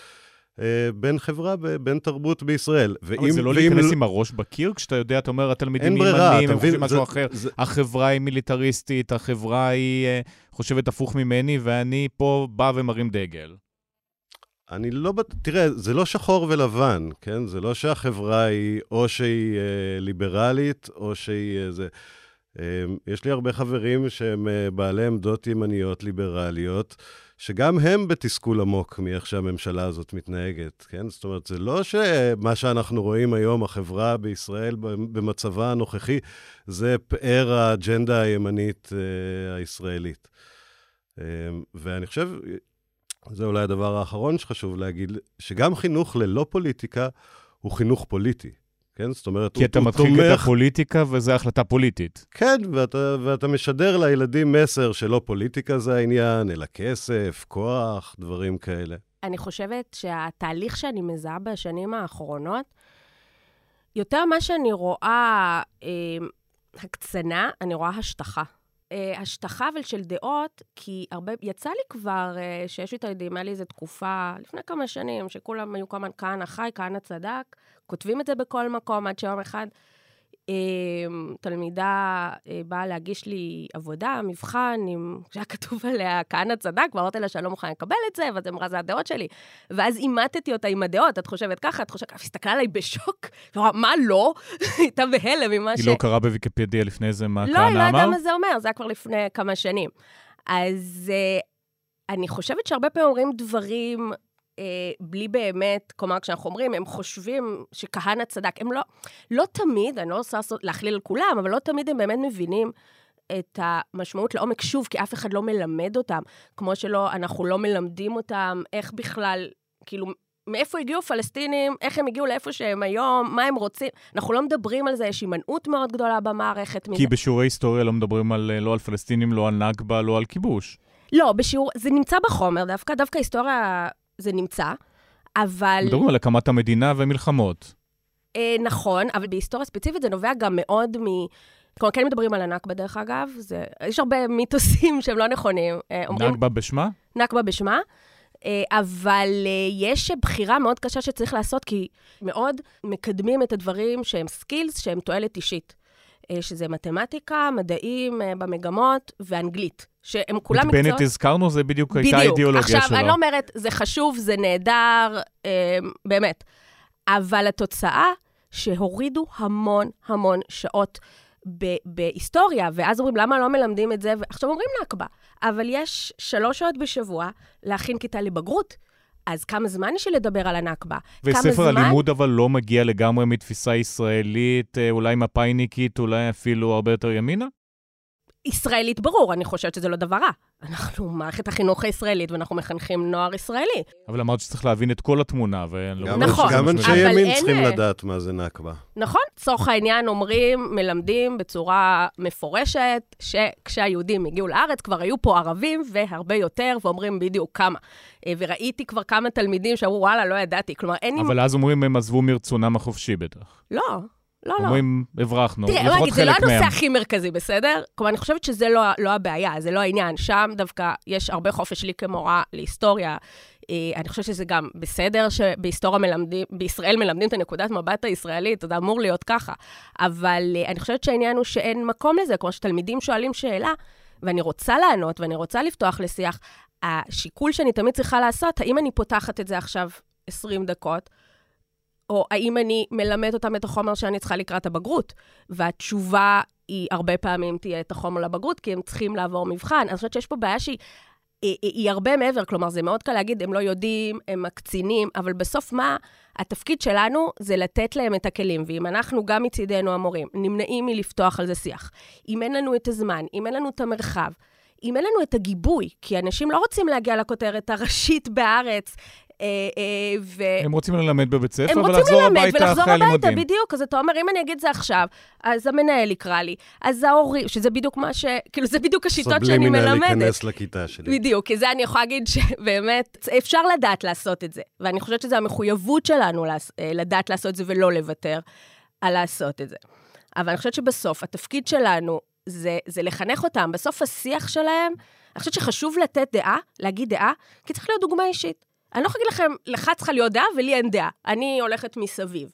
אה, בין חברה, בין תרבות בישראל. ואם, אבל זה לא להיכנס לא... עם הראש בקיר, כשאתה יודע, אתה אומר, התלמידים ימנים, הם חושבים משהו אחר, זה... החברה היא מיליטריסטית, החברה היא uh, חושבת הפוך ממני, ואני פה בא ומרים דגל. אני לא... תראה, זה לא שחור ולבן, כן? זה לא שהחברה היא או שהיא אה, ליברלית, או שהיא... אה, זה... אה, יש לי הרבה חברים שהם אה, בעלי עמדות ימניות ליברליות. שגם הם בתסכול עמוק מאיך שהממשלה הזאת מתנהגת, כן? זאת אומרת, זה לא שמה שאנחנו רואים היום, החברה בישראל במצבה הנוכחי, זה פאר האג'נדה הימנית אה, הישראלית. אה, ואני חושב, זה אולי הדבר האחרון שחשוב להגיד, שגם חינוך ללא פוליטיקה הוא חינוך פוליטי. כן? זאת אומרת, כי הוא, אתה מדחיק תומך... את הפוליטיקה וזו החלטה פוליטית. כן, ואתה, ואתה משדר לילדים מסר שלא פוליטיקה זה העניין, אלא כסף, כוח, דברים כאלה. אני חושבת שהתהליך שאני מזהה בשנים האחרונות, יותר מה שאני רואה אה, הקצנה, אני רואה השטחה. אה, השטחה אבל של דעות, כי הרבה, יצא לי כבר אה, שיש לי הידיעים, היה לי איזו תקופה, לפני כמה שנים, שכולם היו הזמן כהנא חי, כהנא צדק, כותבים את זה בכל מקום, עד שיום אחד אמ, תלמידה אה, באה להגיש לי עבודה, מבחן, עם... שהיה כתוב עליה כהנא צדק, ואמרתי לה שאני לא מוכנה לקבל את זה, ואז היא אמרה, זה הדעות שלי. ואז אימתתי אותה עם הדעות, את חושבת ככה, את חושבת ככה, הסתכלה עליי בשוק, ואמרה, מה לא? היא הייתה בהלם ממה ש... היא לא קראה בוויקיפדיה לפני זה מה לא, כהנא היא לא אמר? ידעה מה זה אומר, זה היה כבר לפני כמה שנים. אז אה, אני חושבת שהרבה פעמים אומרים דברים אה, בלי באמת, כלומר, כשאנחנו אומרים, הם חושבים שכהנא צדק. הם לא, לא תמיד, אני לא רוצה להכליל על כולם, אבל לא תמיד הם באמת מבינים את המשמעות לעומק, שוב, כי אף אחד לא מלמד אותם. כמו שלא, אנחנו לא מלמדים אותם איך בכלל, כאילו, מאיפה הגיעו פלסטינים, איך הם הגיעו לאיפה שהם היום, מה הם רוצים. אנחנו לא מדברים על זה, יש הימנעות מאוד גדולה במערכת מזה. כי בשיעורי היסטוריה לא מדברים על, לא על פלסטינים, לא על נכבה, לא על כיבוש. לא, בשיעור, זה נמצא בחומר, דווקא, דווקא היסטוריה זה נמצא, אבל... מדברים על הקמת המדינה ומלחמות. אה, נכון, אבל בהיסטוריה ספציפית זה נובע גם מאוד מ... כלומר, כן מדברים על הנכבה, דרך אגב, זה... יש הרבה מיתוסים שהם לא נכונים. אה, אומרים נכבה בשמה? נכבה בשמה, אה, אבל אה, יש בחירה מאוד קשה שצריך לעשות, כי מאוד מקדמים את הדברים שהם סקילס, שהם תועלת אישית. אה, שזה מתמטיקה, מדעים אה, במגמות ואנגלית, שהם כולם את מקצועות... בנט הזכרנו, זה בדיוק הייתה בדיוק. האידיאולוגיה שלו. עכשיו, אני לא אומרת, זה חשוב, זה נהדר, אה, באמת. אבל התוצאה, שהורידו המון המון שעות ב- בהיסטוריה, ואז אומרים, למה לא מלמדים את זה? ועכשיו אומרים נכבה. אבל יש שלוש שעות בשבוע להכין כיתה לבגרות. אז כמה זמן יש לי לדבר על הנכבה? וספר זמן... הלימוד אבל לא מגיע לגמרי מתפיסה ישראלית, אה, אולי מפאיניקית, אולי אפילו הרבה יותר ימינה? ישראלית ברור, אני חושבת שזה לא דבר רע. אנחנו מערכת החינוך הישראלית, ואנחנו מחנכים נוער ישראלי. אבל אמרת שצריך להבין את כל התמונה, ואני לא גם נכון, גם אנשי ימין צריכים לדעת מה זה נכבה. נכון? לצורך העניין אומרים, מלמדים בצורה מפורשת, שכשהיהודים הגיעו לארץ כבר היו פה ערבים והרבה יותר, ואומרים בדיוק כמה. אה, וראיתי כבר כמה תלמידים שאמרו, וואלה, לא ידעתי. כלומר, אין. אבל אז אומרים הם עזבו מרצונם החופשי בטח. לא, לא, לא. אומרים, הברחנו, תראה, בוא לפחות נגיד, זה לא חלק הנושא מהם. הכי מרכזי, בסדר? כלומר, אני חושבת שזה לא, לא הבעיה, זה לא העניין. שם דווקא יש הרבה חופש לי כמורה להיסטוריה. אה, אני חושבת שזה גם בסדר שבהיסטוריה מלמדים, בישראל מלמדים את הנקודת מבט הישראלית, זה אמור להיות ככה. אבל אה, אני חושבת שהעניין הוא שאין מקום לזה, כמו שתלמידים שואלים שאלה, ואני רוצה לענות ואני רוצה לפתוח לשיח. השיקול שאני תמיד צריכה לעשות, האם אני פותחת את זה עכשיו 20 דקות, או האם אני מלמד אותם את החומר שאני צריכה לקראת הבגרות? והתשובה היא הרבה פעמים תהיה את החומר לבגרות, כי הם צריכים לעבור מבחן. אני חושבת שיש פה בעיה שהיא היא, היא, היא הרבה מעבר, כלומר, זה מאוד קל להגיד, הם לא יודעים, הם מקצינים, אבל בסוף מה התפקיד שלנו זה לתת להם את הכלים. ואם אנחנו, גם מצידנו המורים, נמנעים מלפתוח על זה שיח, אם אין לנו את הזמן, אם אין לנו את המרחב, אם אין לנו את הגיבוי, כי אנשים לא רוצים להגיע לכותרת הראשית אה, אה, ו... הם רוצים ללמד בבית ספר הם רוצים ולחזור ללמד הביתה ולחזור אחרי הביתה, הלימודים. בדיוק. אז אתה אומר, אם אני אגיד זה עכשיו, אז המנהל יקרא לי, אז ההורים, שזה בדיוק מה ש... כאילו, זה בדיוק השיטות שאני מלמדת. להיכנס לכיתה שלי. בדיוק, כי זה אני יכולה להגיד שבאמת, אפשר לדעת לעשות את זה. ואני חושבת שזו המחויבות שלנו אה, לדעת לעשות את זה ולא לוותר על לעשות את זה. אבל אני חושבת שבסוף, התפקיד שלנו זה, זה לחנך אותם. בסוף השיח שלהם, אני חושבת שחשוב לתת דעה, להגיד דעה, כי צריך להיות דוגמה אישית. אני לא יכולה להגיד לכם, לך צריכה להיות דעה ולי אין דעה. אני הולכת מסביב.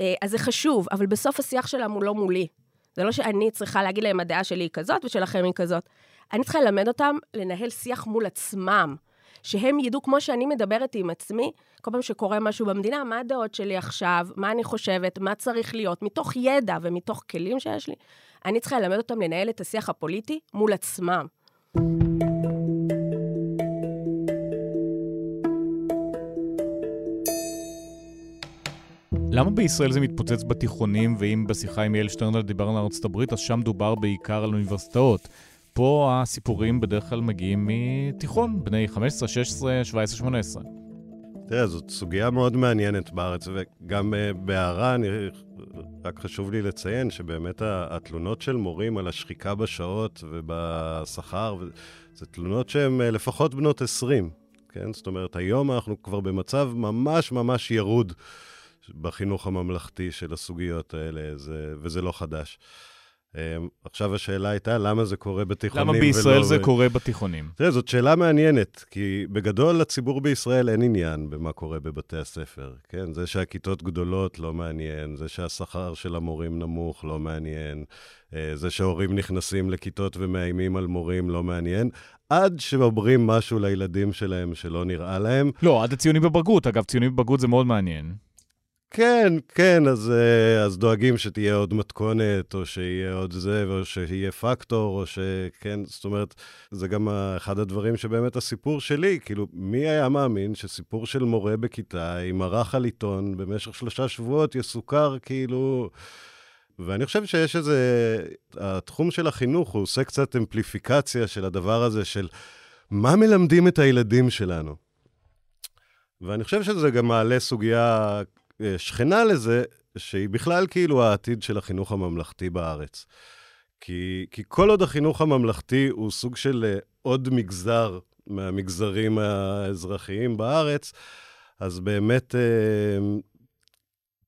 אה, אז זה חשוב, אבל בסוף השיח הוא לא מולי. זה לא שאני צריכה להגיד להם, הדעה שלי היא כזאת ושלכם היא כזאת. אני צריכה ללמד אותם לנהל שיח מול עצמם. שהם ידעו, כמו שאני מדברת עם עצמי, כל פעם שקורה משהו במדינה, מה הדעות שלי עכשיו, מה אני חושבת, מה צריך להיות, מתוך ידע ומתוך כלים שיש לי, אני צריכה ללמד אותם לנהל את השיח הפוליטי מול עצמם. למה בישראל זה מתפוצץ בתיכונים, ואם בשיחה עם יעל שטרנר דיברנו על ארצות הברית, אז שם דובר בעיקר על אוניברסיטאות. פה הסיפורים בדרך כלל מגיעים מתיכון, בני 15, 16, 17, 18. תראה, זאת סוגיה מאוד מעניינת בארץ, וגם uh, בהערה, אני, רק חשוב לי לציין שבאמת התלונות של מורים על השחיקה בשעות ובשכר, זה תלונות שהן uh, לפחות בנות 20, כן? זאת אומרת, היום אנחנו כבר במצב ממש ממש ירוד בחינוך הממלכתי של הסוגיות האלה, זה, וזה לא חדש. אמ, עכשיו השאלה הייתה, למה זה קורה בתיכונים למה בישראל ולא... זה קורה בתיכונים? תראה, זאת שאלה מעניינת, כי בגדול לציבור בישראל אין עניין במה קורה בבתי הספר, כן? זה שהכיתות גדולות לא מעניין, זה שהשכר של המורים נמוך לא מעניין, אה, זה שהורים נכנסים לכיתות ומאיימים על מורים לא מעניין, עד שאומרים משהו לילדים שלהם שלא נראה להם. לא, עד הציונים בבגרות. אגב, ציונים בבגרות זה מאוד מעניין. כן, כן, אז, אה, אז דואגים שתהיה עוד מתכונת, או שיהיה עוד זה, או שיהיה פקטור, או שכן, זאת אומרת, זה גם אחד הדברים שבאמת הסיפור שלי, כאילו, מי היה מאמין שסיפור של מורה בכיתה עם ערך על עיתון במשך שלושה שבועות יסוכר, כאילו... ואני חושב שיש איזה... התחום של החינוך, הוא עושה קצת אמפליפיקציה של הדבר הזה של מה מלמדים את הילדים שלנו. ואני חושב שזה גם מעלה סוגיה שכנה לזה, שהיא בכלל כאילו העתיד של החינוך הממלכתי בארץ. כי, כי כל עוד החינוך הממלכתי הוא סוג של אה, עוד מגזר מהמגזרים האזרחיים בארץ, אז באמת אה,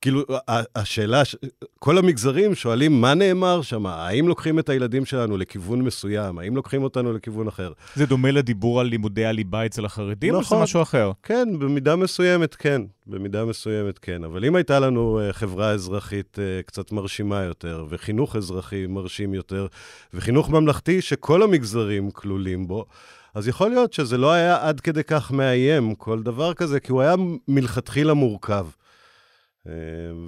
כאילו, השאלה, כל המגזרים שואלים מה נאמר שם, האם לוקחים את הילדים שלנו לכיוון מסוים, האם לוקחים אותנו לכיוון אחר. זה דומה לדיבור על לימודי הליבה אצל החרדים, נכון, או שזה משהו אחר? כן, במידה מסוימת כן, במידה מסוימת כן. אבל אם הייתה לנו אה, חברה אזרחית אה, קצת מרשימה יותר, וחינוך אזרחי מרשים יותר, וחינוך ממלכתי שכל המגזרים כלולים בו, אז יכול להיות שזה לא היה עד כדי כך מאיים, כל דבר כזה, כי הוא היה מלכתחילה מורכב. אה,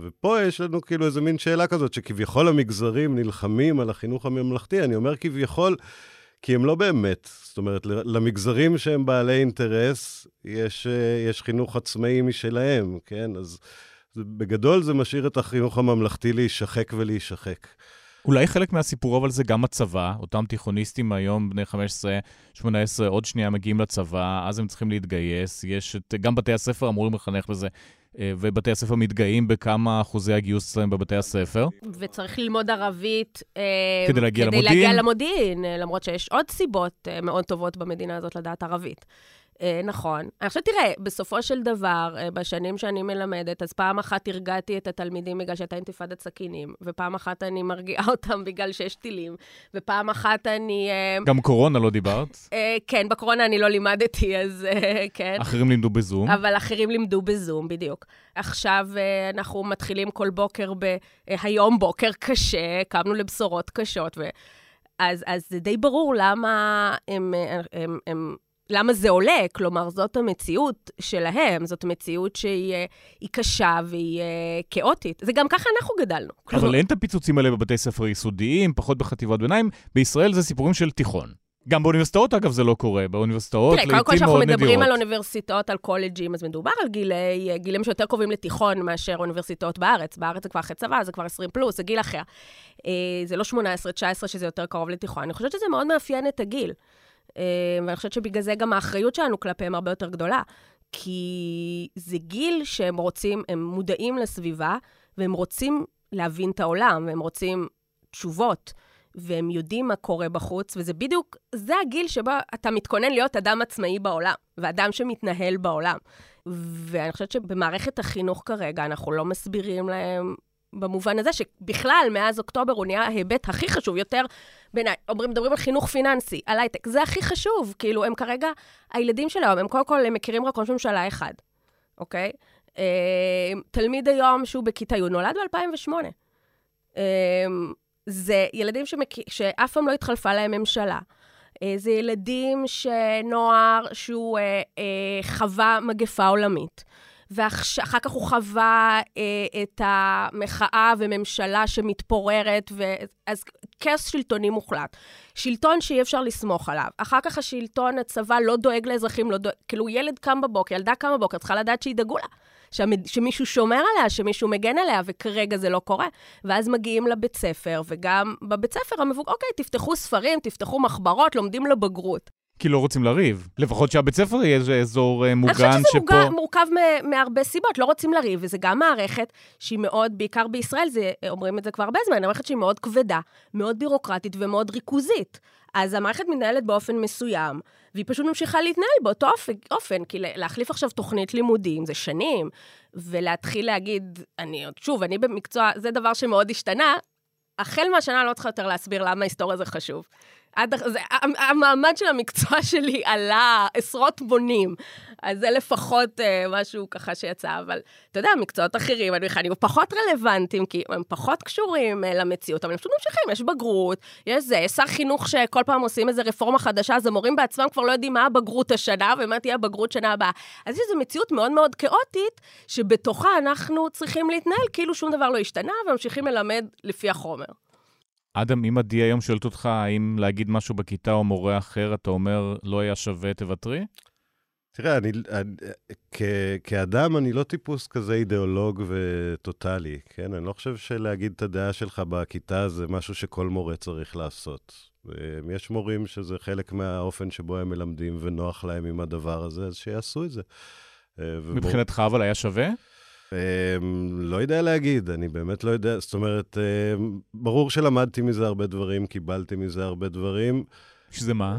ופה יש לנו כאילו איזה מין שאלה כזאת, שכביכול המגזרים נלחמים על החינוך הממלכתי. אני אומר כביכול, כי הם לא באמת. זאת אומרת, למגזרים שהם בעלי אינטרס, יש, אה, יש חינוך עצמאי משלהם, כן? אז בגדול זה משאיר את החינוך הממלכתי להישחק ולהישחק. אולי חלק מהסיפור אבל זה גם הצבא, אותם תיכוניסטים היום, בני 15-18, עוד שנייה מגיעים לצבא, אז הם צריכים להתגייס, יש את, גם בתי הספר אמורים לחנך לזה, ובתי הספר מתגאים בכמה אחוזי הגיוס שלהם בבתי הספר. וצריך ללמוד ערבית אה, כדי להגיע כדי למודיעין. להגיע למודיעין, אה, למרות שיש עוד סיבות מאוד טובות במדינה הזאת לדעת ערבית. אה, נכון. עכשיו תראה, בסופו של דבר, אה, בשנים שאני מלמדת, אז פעם אחת הרגעתי את התלמידים בגלל שהייתה אינתיפאדת סכינים, ופעם אחת אני מרגיעה אותם בגלל שיש טילים, ופעם אחת אני... אה, גם קורונה לא דיברת? אה, כן, בקורונה אני לא לימדתי, אז אה, כן. אחרים לימדו בזום. אבל אחרים לימדו בזום, בדיוק. עכשיו אה, אנחנו מתחילים כל בוקר ב... אה, היום בוקר קשה, קמנו לבשורות קשות, ו... אז, אז זה די ברור למה הם, הם, הם, הם למה זה עולה? כלומר, זאת המציאות שלהם, זאת מציאות שהיא קשה והיא כאוטית. זה גם ככה אנחנו גדלנו. אבל כלומר... אין את הפיצוצים האלה בבתי ספר יסודיים, פחות בחטיבות ביניים. בישראל זה סיפורים של תיכון. גם באוניברסיטאות, אגב, זה לא קורה. באוניברסיטאות, לעיתים מאוד נדירות. תראה, קודם כל, כשאנחנו מדברים על אוניברסיטאות, על קולג'ים, אז מדובר על גילי, גילים שיותר קרובים לתיכון מאשר אוניברסיטאות בארץ. בארץ זה כבר אחרי צבא, זה כבר 20 פלוס, זה גיל אחר. זה לא 18-19 שזה יותר קרוב לתיכון. אני חושבת שזה מאוד מאפיין את הגיל. אה, ואני חושבת שבגלל זה גם האחריות שלנו כלפיהם הרבה יותר גדולה. כי זה גיל שהם רוצים, הם מודעים לסביבה, והם רוצים להבין את העולם, והם רוצים תשובות, והם יודעים מה קורה בחוץ, וזה בדיוק, זה הגיל שבו אתה מתכונן להיות אדם עצמאי בעולם, ואדם שמתנהל בעולם. ואני חושבת שבמערכת החינוך כרגע, אנחנו לא מסבירים להם במובן הזה שבכלל, מאז אוקטובר הוא נהיה ההיבט הכי חשוב, יותר בעיניי, אומרים, מדברים על חינוך פיננסי, על הייטק, זה הכי חשוב. כאילו, הם כרגע, הילדים של היום, הם קודם כל, הם מכירים רק ראש ממשלה אחד, אוקיי? אה, תלמיד היום שהוא בכיתה י' נולד ב-2008. אה, זה ילדים שמק... שאף פעם לא התחלפה להם ממשלה. אה, זה ילדים שנוער שהוא חווה מגפה עולמית. ואחר כך הוא חווה אה, את המחאה וממשלה שמתפוררת, ו... אז כאוס שלטוני מוחלט. שלטון שאי אפשר לסמוך עליו. אחר כך השלטון, הצבא לא דואג לאזרחים, לא דואג... כאילו ילד קם בבוקר, ילדה קם בבוקר, צריכה לדעת שידאגו לה. שמד... שמישהו שומר עליה, שמישהו מגן עליה, וכרגע זה לא קורה. ואז מגיעים לבית ספר, וגם בבית ספר המבוגר, אוקיי, תפתחו ספרים, תפתחו מחברות, לומדים לבגרות. כי לא רוצים לריב. לפחות שהבית ספר יהיה איזה אזור אה, מוגן שפה... אני חושבת שזה מורכב מהרבה סיבות, לא רוצים לריב, וזה גם מערכת שהיא מאוד, בעיקר בישראל, זה, אומרים את זה כבר הרבה זמן, מערכת שהיא מאוד כבדה, מאוד בירוקרטית ומאוד ריכוזית. אז המערכת מתנהלת באופן מסוים, והיא פשוט ממשיכה להתנהל באותו אופן, כי להחליף עכשיו תוכנית לימודים זה שנים, ולהתחיל להגיד, אני, שוב, אני במקצוע, זה דבר שמאוד השתנה, החל מהשנה לא צריכה יותר להסביר למה היסטוריה זה חשוב. עד, זה, המעמד של המקצוע שלי עלה עשרות מונים. אז זה לפחות אה, משהו ככה שיצא, אבל אתה יודע, מקצועות אחרים, אני בכלל, הם פחות רלוונטיים, כי הם פחות קשורים אה, למציאות, אבל הם פשוט ממשיכים, יש בגרות, יש זה, יש שר חינוך שכל פעם עושים איזו רפורמה חדשה, אז המורים בעצמם כבר לא יודעים מה הבגרות השנה ומה תהיה הבגרות שנה הבאה. אז יש איזו מציאות מאוד מאוד כאוטית, שבתוכה אנחנו צריכים להתנהל כאילו שום דבר לא השתנה, וממשיכים ללמד לפי החומר. אדם, אם עדי היום שואלת אותך האם להגיד משהו בכיתה או מורה אחר, אתה אומר, לא היה שווה, תוותרי? תראה, אני, אני, כ, כאדם אני לא טיפוס כזה אידיאולוג וטוטאלי, כן? אני לא חושב שלהגיד את הדעה שלך בכיתה זה משהו שכל מורה צריך לעשות. יש מורים שזה חלק מהאופן שבו הם מלמדים ונוח להם עם הדבר הזה, אז שיעשו את זה. מבחינתך אבל היה שווה? אמ, לא יודע להגיד, אני באמת לא יודע. זאת אומרת, אמ, ברור שלמדתי מזה הרבה דברים, קיבלתי מזה הרבה דברים. שזה מה?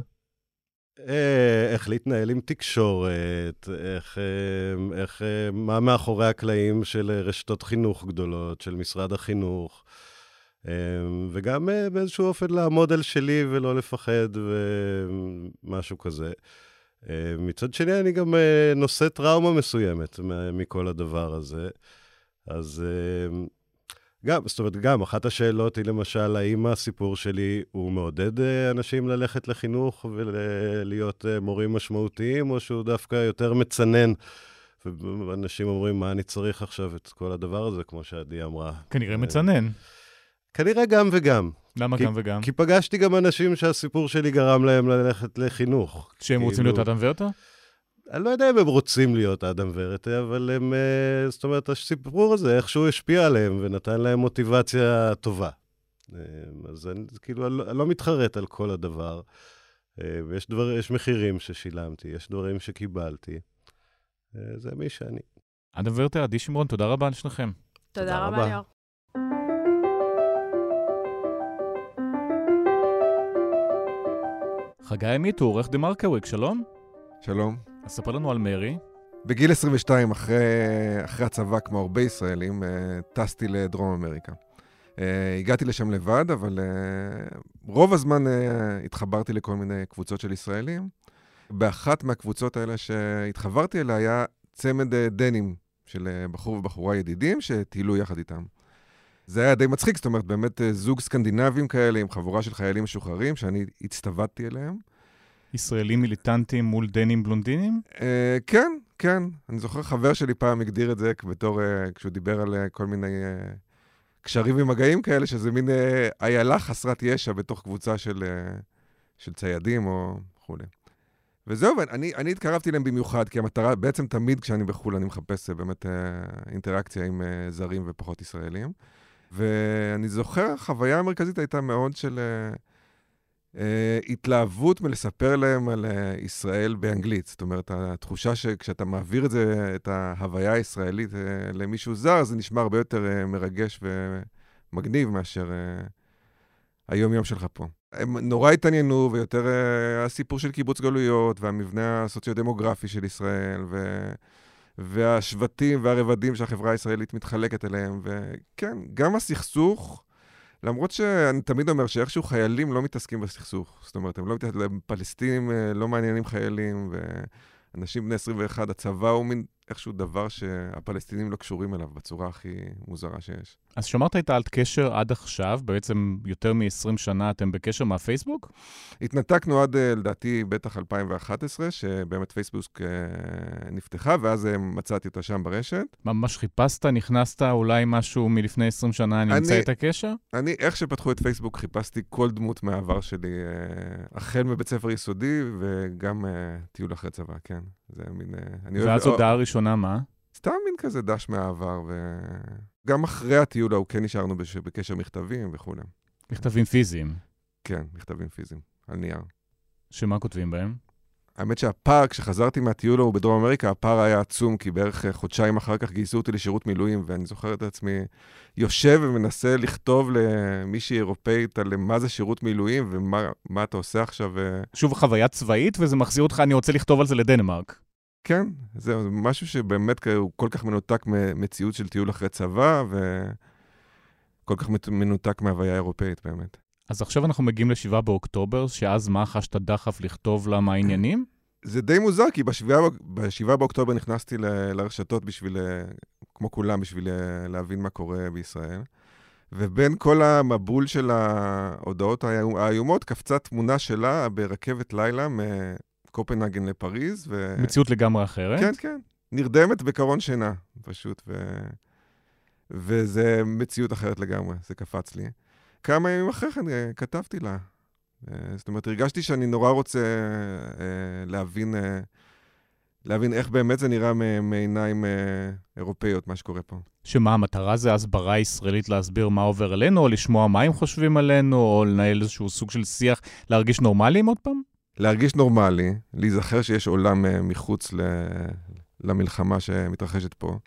אה, איך להתנהל עם תקשורת, איך, אמ, איך, מה מאחורי הקלעים של רשתות חינוך גדולות, של משרד החינוך, וגם אה, באיזשהו אופן לעמוד על שלי ולא לפחד ומשהו כזה. אה, מצד שני, אני גם אה, נושא טראומה מסוימת מכל הדבר הזה. אז אה, גם, זאת אומרת, גם אחת השאלות היא למשל, האם הסיפור שלי הוא מעודד אנשים ללכת לחינוך ולהיות מורים משמעותיים, או שהוא דווקא יותר מצנן? ואנשים אומרים, מה אני צריך עכשיו את כל הדבר הזה, כמו שעדי אמרה. כנראה מצנן. כנראה גם וגם. למה כי, גם וגם? כי פגשתי גם אנשים שהסיפור שלי גרם להם ללכת לחינוך. שהם כאילו... רוצים להיות אדם ורטה? אני לא יודע אם הם רוצים להיות אדם ורטה, אבל הם, אה, זאת אומרת, הסיפור הזה איכשהו השפיע עליהם ונתן להם מוטיבציה טובה. אה, אז אני כאילו, אני לא, אני לא מתחרט על כל הדבר. אה, ויש דבר, יש מחירים ששילמתי, יש דברים שקיבלתי. זה מי שאני. אדם ורטה, עדי שמרון, תודה רבה לשניכם. תודה, תודה רבה, ליאור. חגי עמית הוא עורך דה מרקוויק, שלום. שלום. אז ספר לנו על מרי. בגיל 22, אחרי, אחרי הצבא, כמו הרבה ישראלים, אה, טסתי לדרום אמריקה. אה, הגעתי לשם לבד, אבל אה, רוב הזמן התחברתי לכל מיני קבוצות של ישראלים. באחת מהקבוצות האלה שהתחברתי אליה היה צמד דנים של בחור ובחורה ידידים שטיילו יחד איתם. זה היה די מצחיק, זאת אומרת, באמת אה, זוג סקנדינבים כאלה עם חבורה של חיילים משוחררים, שאני הצטוותתי אליהם. ישראלים מיליטנטים מול דנים בלונדינים? אה, כן, כן. אני זוכר חבר שלי פעם הגדיר את זה בתור, אה, כשהוא דיבר על אה, כל מיני אה, קשרים ומגעים כאלה, שזה מין אה, איילה חסרת ישע בתוך קבוצה של, אה, של ציידים או וכולי. וזהו, אני, אני התקרבתי אליהם במיוחד, כי המטרה, בעצם תמיד כשאני בחו"ל אני מחפש באמת אינטראקציה עם זרים ופחות ישראלים. ואני זוכר, החוויה המרכזית הייתה מאוד של uh, התלהבות מלספר להם על uh, ישראל באנגלית. זאת אומרת, התחושה שכשאתה מעביר את זה, את ההוויה הישראלית uh, למישהו זר, זה נשמע הרבה יותר uh, מרגש ומגניב מאשר uh, היום-יום שלך פה. הם נורא התעניינו, ויותר uh, הסיפור של קיבוץ גלויות, והמבנה הסוציו-דמוגרפי של ישראל, ו... והשבטים והרבדים שהחברה הישראלית מתחלקת אליהם. וכן, גם הסכסוך, למרות שאני תמיד אומר שאיכשהו חיילים לא מתעסקים בסכסוך. זאת אומרת, הם לא מתעסקים, פלסטינים אה, לא מעניינים חיילים, ואנשים בני 21, הצבא הוא מין איכשהו דבר שהפלסטינים לא קשורים אליו בצורה הכי מוזרה שיש. אז שמרת איתה קשר עד עכשיו, בעצם יותר מ-20 שנה אתם בקשר מהפייסבוק? התנתקנו עד, אה, לדעתי, בטח 2011, שבאמת פייסבוק אה, נפתחה, ואז אה, מצאתי אותה שם ברשת. ממש חיפשת, נכנסת, אולי משהו מלפני 20 שנה אני, את הקשר? אני, איך שפתחו את פייסבוק, חיפשתי כל דמות מהעבר שלי, החל מבית ספר יסודי וגם טיול אחרי צבא, כן. זה מין... ואז הודעה ראשונה מה? סתם מין כזה דש מהעבר, וגם אחרי הטיול ההוא כן נשארנו בש... בקשר מכתבים וכולי. מכתבים פיזיים? כן, מכתבים פיזיים, על נייר. שמה כותבים בהם? האמת שהפער, כשחזרתי מהטיול ההוא בדרום אמריקה, הפער היה עצום, כי בערך חודשיים אחר כך גייסו אותי לשירות מילואים, ואני זוכר את עצמי יושב ומנסה לכתוב למישהי אירופאית על מה זה שירות מילואים ומה אתה עושה עכשיו. שוב, חוויה צבאית, וזה מחזיר אותך, אני רוצה לכתוב על זה לדנמרק. כן, זה משהו שבאמת הוא כל כך מנותק ממציאות של טיול אחרי צבא, כל כך מנותק מההוויה האירופאית באמת. אז עכשיו אנחנו מגיעים ל-7 באוקטובר, שאז מה חשת דחף לכתוב לה מה העניינים? זה די מוזר, כי ב-7 באוקטובר נכנסתי לרשתות בשביל, כמו כולם, בשביל להבין מה קורה בישראל. ובין כל המבול של ההודעות האיומות, קפצה תמונה שלה ברכבת לילה מקופנהגן לפריז. ו... מציאות לגמרי אחרת. כן, כן. נרדמת בקרון שינה, פשוט. ו... וזה מציאות אחרת לגמרי, זה קפץ לי. כמה ימים אחרי כן אה, כתבתי לה. אה, זאת אומרת, הרגשתי שאני נורא רוצה אה, להבין, להבין איך באמת זה נראה מעיניים אירופאיות, מה שקורה פה. שמה, המטרה זה הסברה ישראלית להסביר מה עובר עלינו, או לשמוע מה הם חושבים עלינו, או לנהל איזשהו סוג של שיח, להרגיש נורמליים עוד פעם? להרגיש נורמלי, להיזכר שיש עולם מחוץ ל... למלחמה שמתרחשת פה.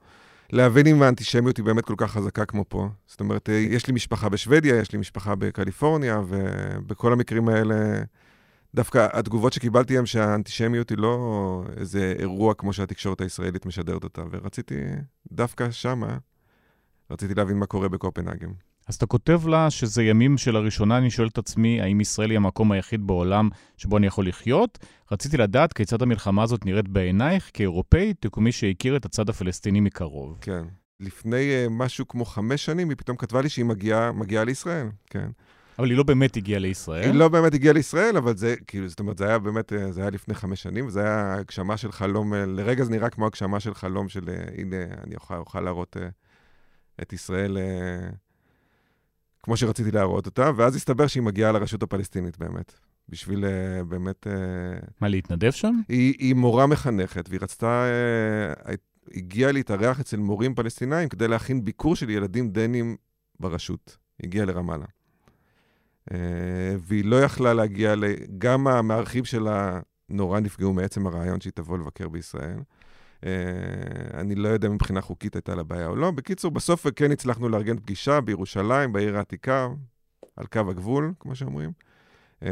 להבין אם האנטישמיות היא באמת כל כך חזקה כמו פה. זאת אומרת, אה, יש לי משפחה בשוודיה, יש לי משפחה בקליפורניה, ובכל המקרים האלה, דווקא התגובות שקיבלתי הן שהאנטישמיות היא לא איזה אירוע כמו שהתקשורת הישראלית משדרת אותה, ורציתי, דווקא שמה, רציתי להבין מה קורה בקופנהגן. אז אתה כותב לה שזה ימים שלראשונה אני שואל את עצמי, האם ישראל היא המקום היחיד בעולם שבו אני יכול לחיות? רציתי לדעת כיצד המלחמה הזאת נראית בעינייך כאירופאית וכמי שהכיר את הצד הפלסטיני מקרוב. כן. לפני uh, משהו כמו חמש שנים, היא פתאום כתבה לי שהיא מגיעה, מגיעה לישראל, כן. אבל היא לא באמת הגיעה לישראל. היא לא באמת הגיעה לישראל, אבל זה, כאילו, זאת אומרת, זה היה באמת, אה, זה היה לפני חמש שנים, וזה היה הגשמה של חלום, אה, לרגע זה נראה כמו הגשמה של חלום של, הנה, אני אוכל, אוכל להראות את ישראל כמו שרציתי להראות אותה, ואז הסתבר שהיא מגיעה לרשות הפלסטינית באמת. בשביל uh, באמת... Uh, מה, להתנדב שם? היא, היא מורה מחנכת, והיא רצתה... Uh, הגיעה להתארח אצל מורים פלסטינאים כדי להכין ביקור של ילדים דנים ברשות. הגיעה לרמאללה. והיא לא יכלה להגיע, ל... גם המארחים שלה נורא נפגעו מעצם הרעיון שהיא תבוא לבקר בישראל. אה, אני לא יודע מבחינה חוקית הייתה לה בעיה או לא. בקיצור, בסוף כן הצלחנו לארגן פגישה בירושלים, בעיר העתיקה, על קו הגבול, כמו שאומרים. אה,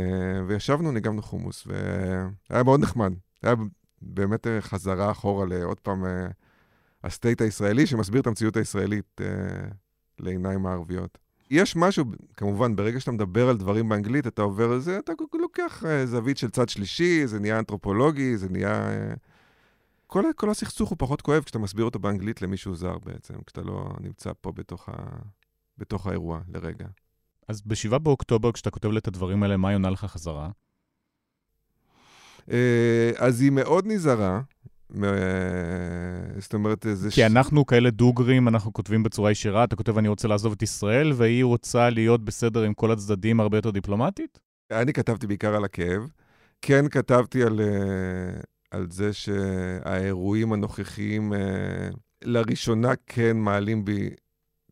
וישבנו, ניגמנו חומוס, והיה מאוד נחמד. היה באמת אה, חזרה אחורה לעוד פעם הסטייט הישראלי, שמסביר את המציאות הישראלית לעיניים הערביות. יש משהו, כמובן, ברגע שאתה מדבר על דברים באנגלית, אתה עובר על זה, אתה לוקח זווית של צד שלישי, זה נהיה אנתרופולוגי, זה נהיה... כל, כל הסכסוך הוא פחות כואב כשאתה מסביר אותו באנגלית למישהו זר בעצם, כשאתה לא נמצא פה בתוך, ה, בתוך האירוע לרגע. אז ב-7 באוקטובר, כשאתה כותב לי את הדברים האלה, מה היא עונה לך חזרה? אה, אז היא מאוד נזהרה. זאת אומרת, זה... כי אנחנו כאלה דוגרים, אנחנו כותבים בצורה ישירה, אתה כותב אני רוצה לעזוב את ישראל, והיא רוצה להיות בסדר עם כל הצדדים הרבה יותר דיפלומטית? אני כתבתי בעיקר על הכאב. כן כתבתי על, אה, על זה שהאירועים הנוכחיים אה, לראשונה כן מעלים בי